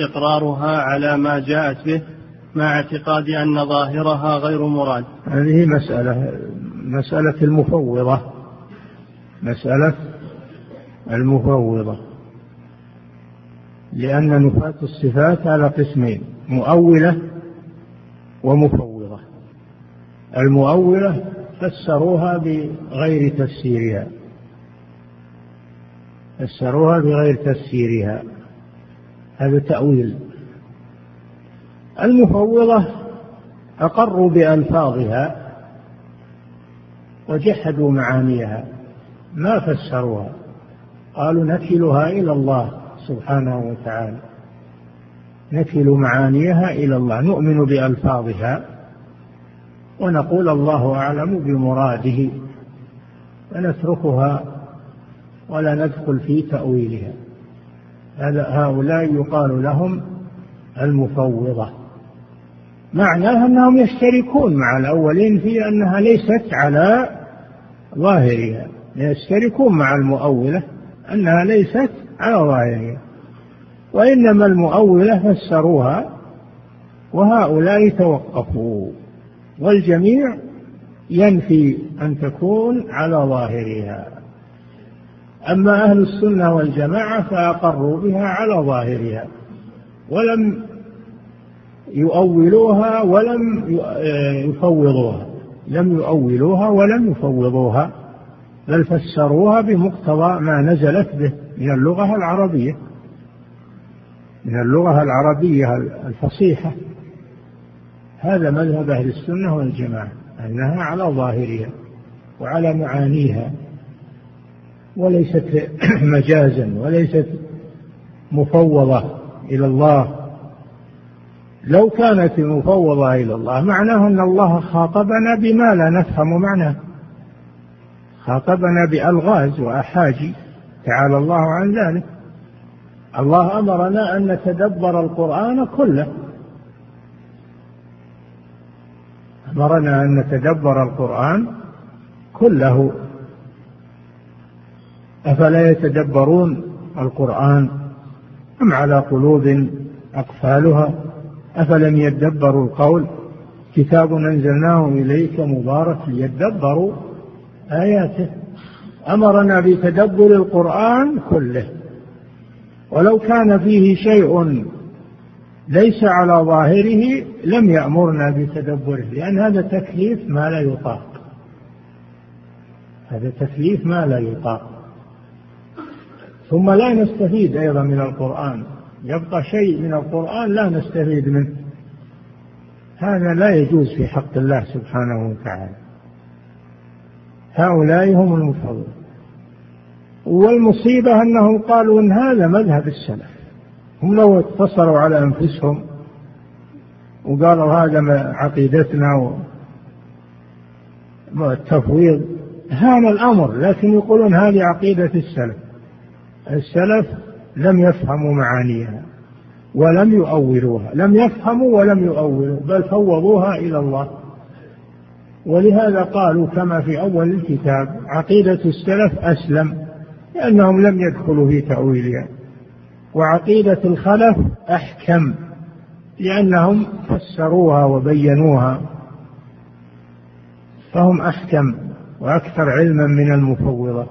إقرارها على ما جاءت به مع اعتقاد أن ظاهرها غير مراد. هذه مسألة مسألة المفوضة. مسألة المفوضة. لأن نفاة الصفات على قسمين مؤولة ومفوضة. المؤولة فسروها بغير تفسيرها. فسروها بغير تفسيرها. هذا تأويل. المفوضة أقروا بألفاظها وجحدوا معانيها ما فسروها قالوا نكلها إلى الله سبحانه وتعالى. نكل معانيها إلى الله نؤمن بألفاظها ونقول الله أعلم بمراده ونتركها ولا ندخل في تأويلها. هؤلاء يقال لهم المفوضة. معناها أنهم يشتركون مع الأولين في أنها ليست على ظاهرها يشتركون مع المؤولة أنها ليست على ظاهرها. وإنما المؤولة فسروها وهؤلاء توقفوا والجميع ينفي أن تكون على ظاهرها. أما أهل السنة والجماعة فأقروا بها على ظاهرها ولم يؤولوها ولم يفوضوها. لم يؤولوها ولم يفوضوها بل فسروها بمقتضى ما نزلت به من اللغة العربية. من اللغة العربية الفصيحة. هذا مذهب أهل السنة والجماعة. أنها على ظاهرها وعلى معانيها وليست مجازا وليست مفوضة إلى الله لو كانت المفوضة إلى الله معناه أن الله خاطبنا بما لا نفهم معناه. خاطبنا بألغاز وأحاجي تعالى الله عن ذلك. الله أمرنا أن نتدبر القرآن كله. أمرنا أن نتدبر القرآن كله. أفلا يتدبرون القرآن أم على قلوب أقفالها؟ أفلم يدبروا القول؟ كتاب أنزلناه إليك مبارك ليدبروا آياته. أمرنا بتدبر القرآن كله. ولو كان فيه شيء ليس على ظاهره لم يأمرنا بتدبره لأن هذا تكليف ما لا يطاق. هذا تكليف ما لا يطاق. ثم لا نستفيد أيضا من القرآن. يبقى شيء من القرآن لا نستفيد منه. هذا لا يجوز في حق الله سبحانه وتعالى. هؤلاء هم المفوضون والمصيبة أنهم قالوا إن هذا مذهب السلف. هم لو اتصلوا على أنفسهم وقالوا هذا عقيدتنا والتفويض هان الأمر لكن يقولون هذه عقيدة السلف. السلف لم يفهموا معانيها ولم يؤولوها. لم يفهموا ولم يؤولوا بل فوضوها إلى الله. ولهذا قالوا كما في أول الكتاب عقيدة السلف أسلم لأنهم لم يدخلوا في تأويلها. وعقيدة الخلف أحكم لأنهم فسروها وبينوها. فهم أحكم وأكثر علما من المفوضة.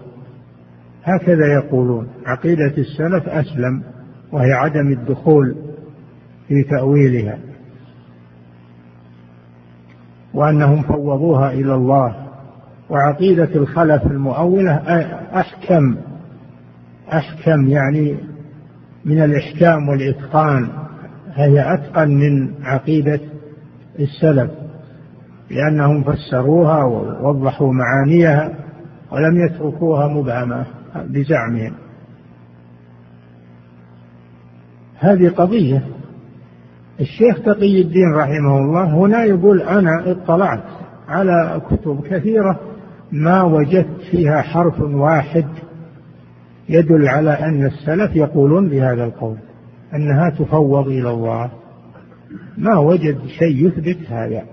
هكذا يقولون عقيدة السلف أسلم وهي عدم الدخول في تأويلها وأنهم فوضوها إلى الله وعقيدة الخلف المؤولة أحكم أحكم يعني من الإحكام والإتقان هي أتقن من عقيدة السلف لأنهم فسروها ووضحوا معانيها ولم يتركوها مبهمة. بزعمهم هذه قضية. الشيخ تقي الدين رحمه الله هنا يقول أنا اطلعت على كتب كثيرة ما وجدت فيها حرف واحد يدل على أن السلف يقولون بهذا القول أنها تفوض إلى الله. ما وجد شيء يثبت هذا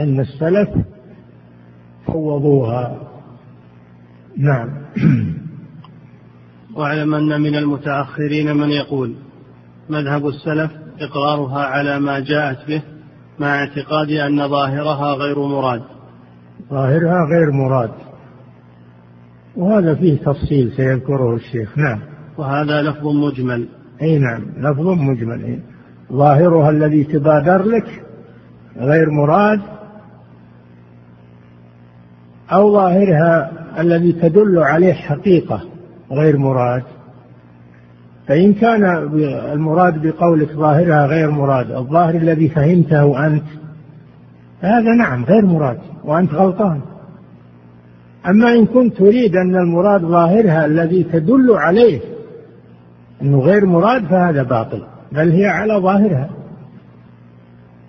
أن السلف فوضوها. نعم. واعلم أن من المتأخرين من يقول مذهب السلف إقرارها على ما جاءت به مع اعتقاد أن ظاهرها غير مراد. ظاهرها غير مراد. وهذا فيه تفصيل سيذكره الشيخ. نعم. وهذا لفظ مجمل. أي نعم لفظ مجمل. إيه؟ ظاهرها الذي تبادر لك غير مراد أو ظاهرها الذي تدل عليه حقيقة غير مراد. فإن كان المراد بقولك ظاهرها غير مراد الظاهر الذي فهمته أنت هذا نعم غير مراد وأنت غلطان. أما إن كنت تريد أن المراد ظاهرها الذي تدل عليه أنه غير مراد فهذا باطل بل هي على ظاهرها.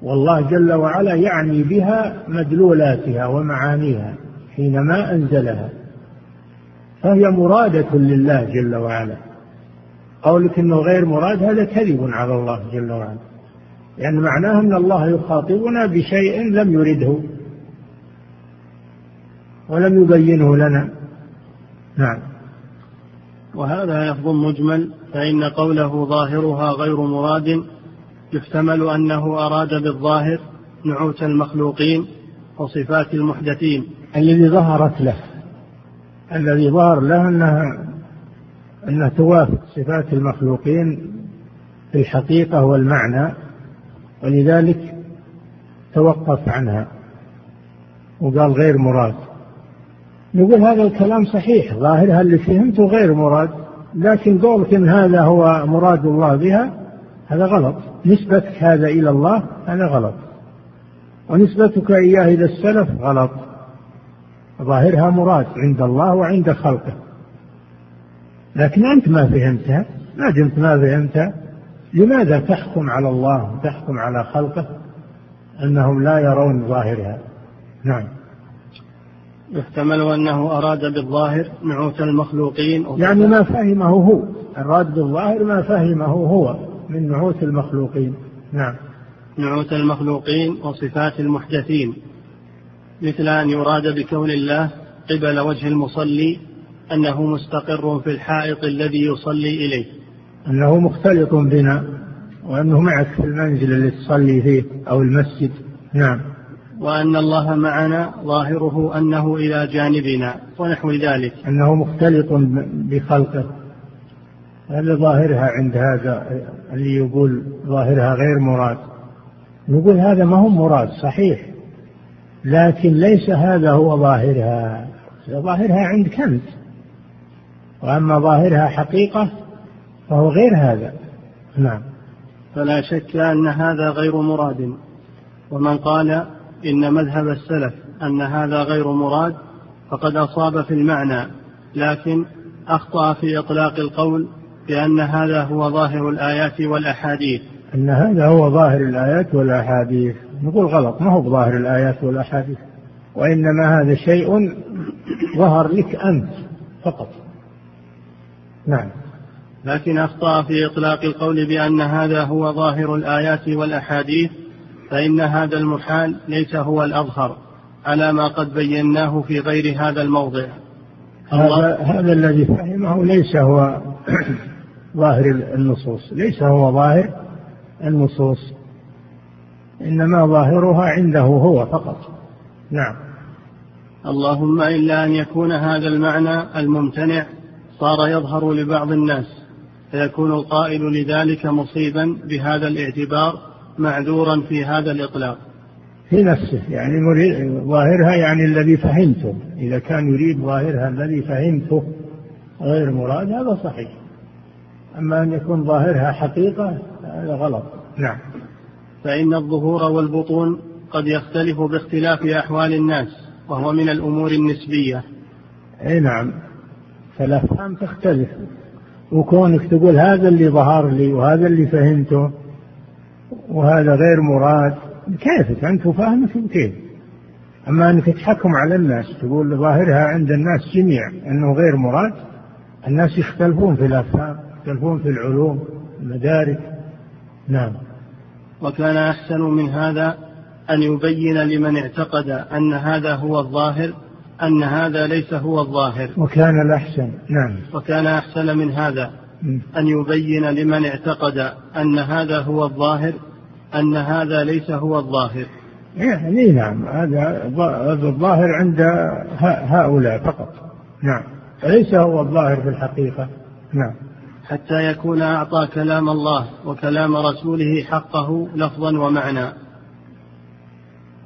والله جل وعلا يعني بها مدلولاتها ومعانيها. حينما أنزلها. فهي مرادة لله جل وعلا. قولك إنه غير مراد هذا كذب على الله جل وعلا. لأن يعني معناه أن الله يخاطبنا بشيء لم يرده. ولم يبينه لنا. نعم. وهذا لفظ مجمل فإن قوله ظاهرها غير مراد يحتمل أنه أراد بالظاهر نعوت المخلوقين وصفات المحدثين. الذي ظهرت له. الذي ظهر له أنها أنها توافق صفات المخلوقين في الحقيقة والمعنى ولذلك توقف عنها وقال غير مراد. نقول هذا الكلام صحيح ظاهرها اللي فهمته غير مراد لكن قولك إن هذا هو مراد الله بها هذا غلط. نسبتك هذا إلى الله هذا غلط. ونسبتك إياه إلى السلف غلط. ظاهرها مراد عند الله وعند خلقه. لكن أنت ما فهمتها ما دمت ما فهمتها لماذا تحكم على الله وتحكم على خلقه أنهم لا يرون ظاهرها؟ نعم. يحتمل أنه أراد بالظاهر نعوت المخلوقين يعني ما فهمه هو. أراد بالظاهر ما فهمه هو من نعوت المخلوقين. نعم. نعوت المخلوقين وصفات المحدثين. مثل أن يراد بكون الله قبل وجه المصلي أنه مستقر في الحائط الذي يصلي إليه. أنه مختلط بنا وأنه معك في المنزل اللي تصلي فيه أو المسجد. نعم. وأن الله معنا ظاهره أنه إلى جانبنا ونحو ذلك. أنه مختلط بخلقه. هذا ظاهرها عند هذا اللي يقول ظاهرها غير مراد؟ نقول هذا ما هو مراد صحيح. لكن ليس هذا هو ظاهرها. ظاهرها عندك أنت وأما ظاهرها حقيقة فهو غير هذا. نعم. فلا شك أن هذا غير مراد. ومن قال إن مذهب السلف أن هذا غير مراد فقد أصاب في المعنى لكن أخطأ في إطلاق القول بأن هذا هو ظاهر الآيات والأحاديث. أن هذا هو ظاهر الآيات والأحاديث. نقول غلط ما هو بظاهر الآيات والأحاديث. وإنما هذا شيء ظهر لك أنت فقط. نعم. لكن أخطأ في إطلاق القول بأن هذا هو ظاهر الآيات والأحاديث فإن هذا المحال ليس هو الأظهر على ما قد بيناه في غير هذا الموضع. هذا, هذا الذي فهمه ليس هو ظاهر النصوص ليس هو ظاهر النصوص. إنما ظاهرها عنده هو فقط. نعم. اللهم إلا أن يكون هذا المعنى الممتنع صار يظهر لبعض الناس فيكون القائل لذلك مصيبا بهذا الاعتبار معذورا في هذا الإطلاق. في نفسه يعني مريد ظاهرها يعني الذي فهمته. إذا كان يريد ظاهرها الذي فهمته غير مراد هذا صحيح. أما أن يكون ظاهرها حقيقة هذا غلط. نعم. فإن الظهور والبطون قد يختلف باختلاف أحوال الناس وهو من الأمور النسبية. أي نعم. فالأفهام تختلف. وكونك تقول هذا اللي ظهر لي وهذا اللي فهمته وهذا غير مراد كيفك؟ أنت وفاهمك كيف أما أنك تحكم على الناس تقول ظاهرها عند الناس جميع أنه غير مراد الناس يختلفون في الأفهام يختلفون في العلوم المدارك. نعم. وكان أحسن من هذا أن يبين لمن اعتقد أن هذا هو الظاهر أن هذا ليس هو الظاهر. وكان الأحسن نعم. وكان أحسن من هذا أن يبين لمن اعتقد أن هذا هو الظاهر أن هذا ليس هو الظاهر. يعني نعم هذا الظاهر عند هؤلاء فقط. نعم. ليس هو الظاهر في الحقيقة؟ نعم. حتى يكون أعطى كلام الله وكلام رسوله حقه لفظا ومعنى.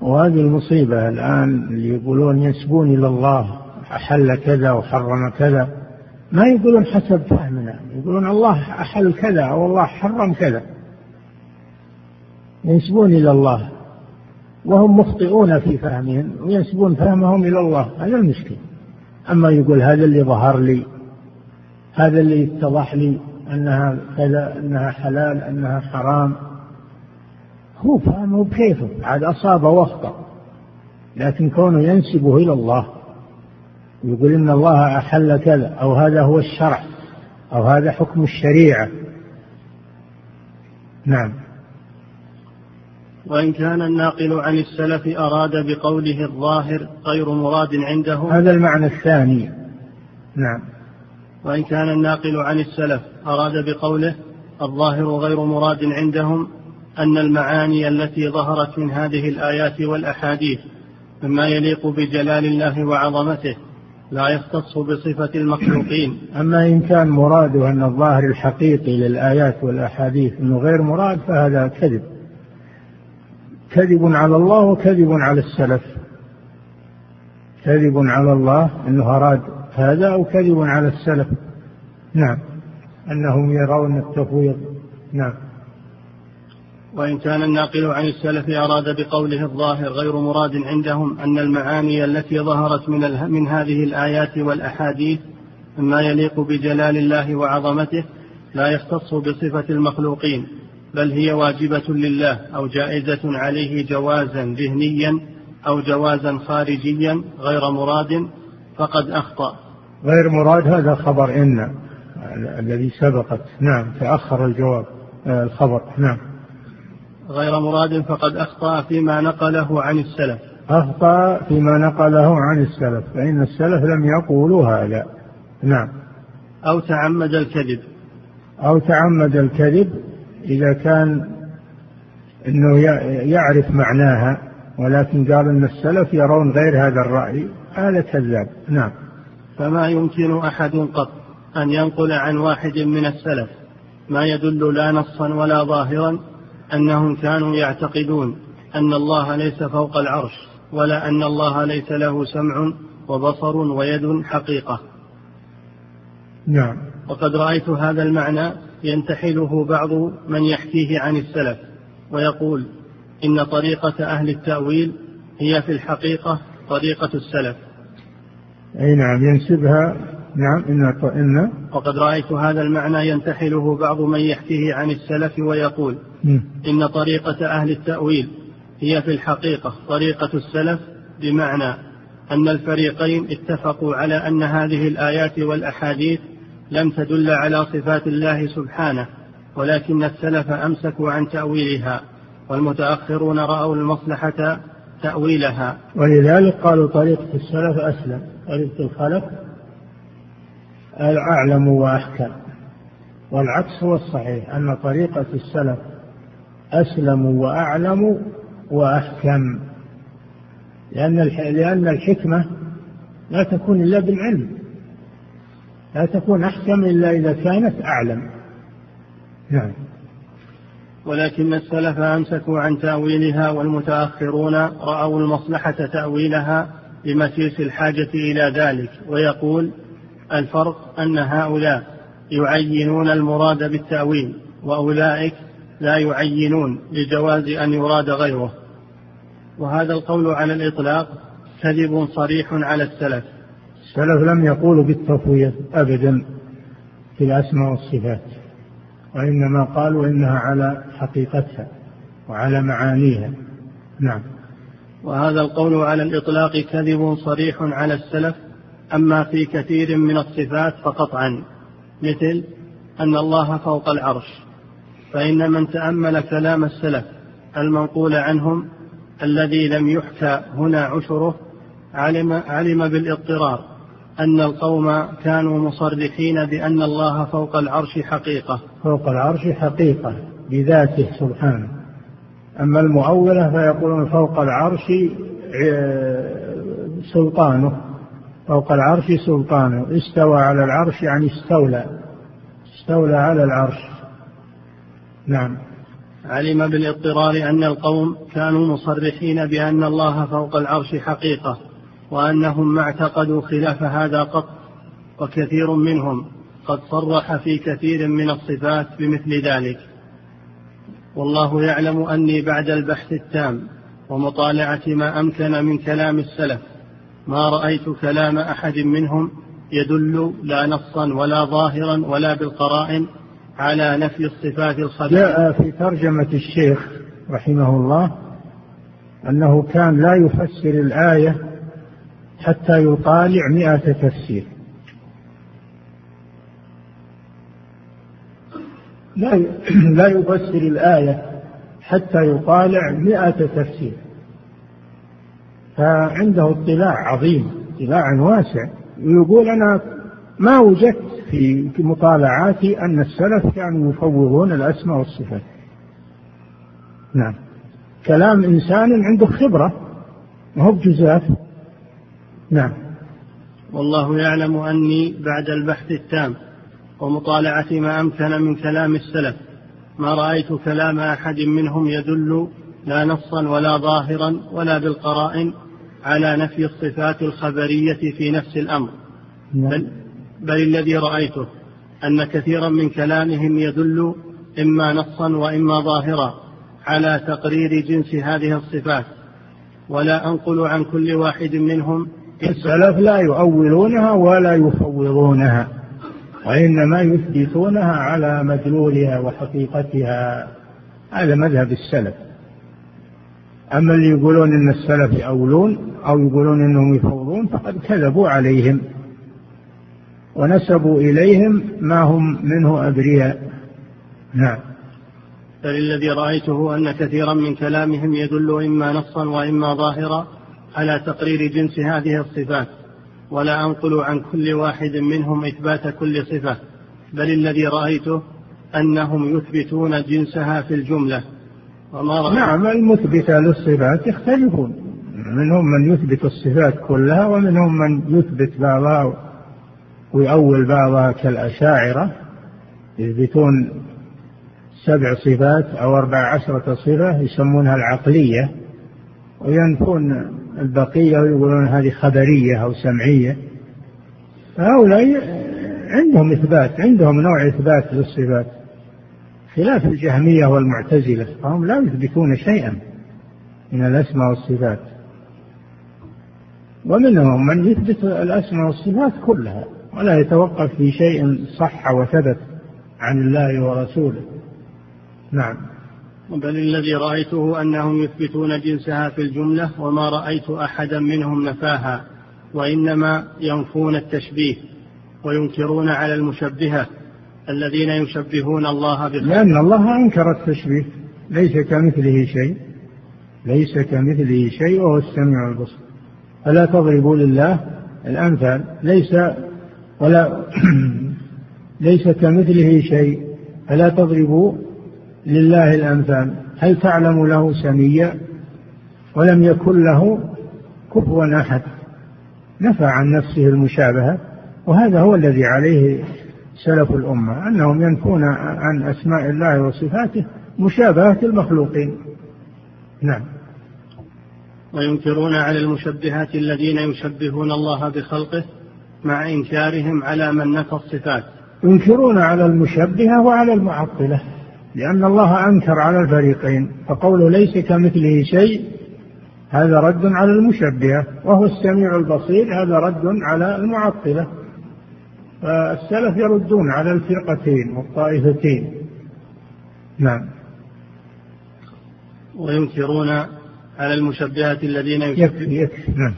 وهذه المصيبة الآن اللي يقولون ينسبون إلى الله أحل كذا وحرم كذا. ما يقولون حسب فهمنا يقولون الله أحل كذا أو الله حرم كذا. ينسبون إلى الله. وهم مخطئون في فهمهم وينسبون فهمهم إلى الله. هذا المشكل. أما يقول هذا اللي ظهر لي هذا اللي اتضح لي أنها كذا أنها حلال أنها حرام. هو فهمه بكيفه. عاد أصاب واخطأ لكن كونه ينسبه إلى الله. يقول إن الله أحل كذا أو هذا هو الشرع أو هذا حكم الشريعة. نعم. وإن كان الناقل عن السلف أراد بقوله الظاهر غير مراد عندهم هذا المعنى الثاني. نعم. وإن كان الناقل عن السلف أراد بقوله الظاهر غير مراد عندهم أن المعاني التي ظهرت من هذه الآيات والأحاديث مما يليق بجلال الله وعظمته لا يختص بصفة المخلوقين. أما إن كان مراده أن الظاهر الحقيقي للآيات والأحاديث أنه غير مراد فهذا كذب. كذب على الله وكذب على السلف. كذب على الله أنه أراد هذا أو كذب على السلف. نعم. أنهم يرون التفويض. نعم. وإن كان الناقل عن السلف أراد بقوله الظاهر غير مراد عندهم أن المعاني التي ظهرت من, من هذه الآيات والأحاديث مما يليق بجلال الله وعظمته لا يختص بصفة المخلوقين بل هي واجبة لله أو جائزة عليه جوازا ذهنيا أو جوازا خارجيا غير مراد فقد أخطأ. غير مراد هذا خبر إن الذي سبقت. نعم تأخر الجواب آه، الخبر. نعم. غير مراد فقد أخطأ فيما نقله عن السلف. أخطأ فيما نقله عن السلف فإن السلف لم يقولوا هذا. نعم. أو تعمد الكذب. أو تعمد الكذب إذا كان أنه يعرف معناها ولكن قال أن السلف يرون غير هذا الرأي هذا كذاب. نعم. فما يمكن أحد قط أن ينقل عن واحد من السلف ما يدل لا نصا ولا ظاهرا أنهم كانوا يعتقدون أن الله ليس فوق العرش ولا أن الله ليس له سمع وبصر ويد حقيقة. نعم. وقد رأيت هذا المعنى ينتحله بعض من يحكيه عن السلف ويقول إن طريقة أهل التأويل هي في الحقيقة طريقة السلف. أي نعم ينسبها. نعم إن إن. وقد رأيت هذا المعنى ينتحله بعض من يحكيه عن السلف ويقول م. إن طريقة أهل التأويل هي في الحقيقة طريقة السلف بمعنى أن الفريقين اتفقوا على أن هذه الآيات والأحاديث لم تدل على صفات الله سبحانه ولكن السلف أمسكوا عن تأويلها والمتأخرون رأوا المصلحة تأويلها. ولذلك قالوا طريقة السلف أسلم. طريقة الخلف أعلم وأحكم. والعكس هو الصحيح أن طريقة السلف أسلم وأعلم وأحكم. لأن لأن الحكمة لا تكون إلا بالعلم. لا تكون أحكم إلا إذا كانت أعلم. نعم. ولكن السلف أمسكوا عن تأويلها والمتأخرون رأوا المصلحة تأويلها لمسيس الحاجة إلى ذلك ويقول الفرق أن هؤلاء يعينون المراد بالتأويل وأولئك لا يعينون لجواز أن يراد غيره. وهذا القول على الإطلاق كذب صريح على السلف. السلف لم يقولوا بالتفويض أبدا في الأسماء والصفات وإنما قالوا إنها على حقيقتها وعلى معانيها. نعم. وهذا القول على الإطلاق كذب صريح على السلف أما في كثير من الصفات فقطعا مثل أن الله فوق العرش فإن من تأمل كلام السلف المنقول عنهم الذي لم يحكى هنا عشره علم علم بالاضطرار أن القوم كانوا مصرحين بأن الله فوق العرش حقيقة. فوق العرش حقيقة بذاته سبحانه. أما المؤولة فيقولون فوق العرش آه، سلطانه. فوق العرش سلطانه. استوى على العرش يعني استولى. استولى على العرش. نعم. علم بالاضطرار أن القوم كانوا مصرحين بأن الله فوق العرش حقيقة وأنهم ما اعتقدوا خلاف هذا قط وكثير منهم قد صرح في كثير من الصفات بمثل ذلك. والله يعلم أني بعد البحث التام ومطالعة ما أمكن من كلام السلف ما رأيت كلام أحد منهم يدل لا نصا ولا ظاهرا ولا بالقرائن على نفي الصفات الخبيثة. جاء في ترجمة الشيخ رحمه الله أنه كان لا يفسر الآية حتى يطالع مئة تفسير. لا لا يفسر الآية حتى يطالع مئة تفسير. فعنده اطلاع عظيم اطلاع واسع. ويقول أنا ما وجدت في مطالعاتي أن السلف كانوا يفوضون الأسماء والصفات. نعم. كلام إنسان عنده خبرة ما هو بجزاف نعم. والله يعلم أني بعد البحث التام. ومطالعة ما أمكن من كلام السلف. ما رأيت كلام أحد منهم يدل لا نصا ولا ظاهرا ولا بالقرائن على نفي الصفات الخبرية في نفس الأمر. نعم. بل, بل الذي رأيته أن كثيرا من كلامهم يدل إما نصا وإما ظاهرا على تقرير جنس هذه الصفات. ولا أنقل عن كل واحد منهم السلف لا يؤولونها ولا يفوضونها. وإنما يثبتونها على مدلولها وحقيقتها. هذا مذهب السلف. أما اللي يقولون أن السلف يأولون أو يقولون أنهم يفوضون فقد كذبوا عليهم ونسبوا إليهم ما هم منه أبرياء. نعم. بل الذي رأيته أن كثيرا من كلامهم يدل إما نصا وإما ظاهرا على تقرير جنس هذه الصفات. ولا أنقل عن كل واحد منهم إثبات كل صفة بل الذي رأيته أنهم يثبتون جنسها في الجملة. وما نعم المثبتة للصفات يختلفون. منهم من يثبت الصفات كلها ومنهم من يثبت بعضها ويؤول بعضها كالأشاعرة. يثبتون سبع صفات أو أربع عشرة صفة يسمونها العقلية وينفون البقية ويقولون هذه خبرية أو سمعية. هؤلاء عندهم إثبات عندهم نوع إثبات للصفات. خلاف الجهمية والمعتزلة فهم لا يثبتون شيئا من الأسماء والصفات. ومنهم من يثبت الأسماء والصفات كلها ولا يتوقف في شيء صح وثبت عن الله ورسوله. نعم. بل الذي رأيته أنهم يثبتون جنسها في الجملة وما رأيت أحدا منهم نفاها وإنما ينفون التشبيه وينكرون على المشبهة الذين يشبهون الله بخلقه. لأن الله أنكر التشبيه ليس كمثله شيء ليس كمثله شيء وهو السميع البصير. فلا تضربوا لله الأمثال؟ ليس ولا ليس كمثله شيء. فلا تضربوا لله الأمثال. هل تعلم له سميا؟ ولم يكن له كفوا أحد. نفى عن نفسه المشابهة وهذا هو الذي عليه سلف الأمة أنهم ينفون عن أسماء الله وصفاته مشابهة المخلوقين. نعم. وينكرون على المشبهات الذين يشبهون الله بخلقه مع إنكارهم على من نفى الصفات. ينكرون على المشبهة وعلى المعطلة. لأن الله أنكر على الفريقين فقوله ليس كمثله شيء هذا رد على المشبهة وهو السميع البصير هذا رد على المعطلة. فالسلف يردون على الفرقتين والطائفتين. نعم. وينكرون على المشبهة الذين يكفي يكفي. نعم.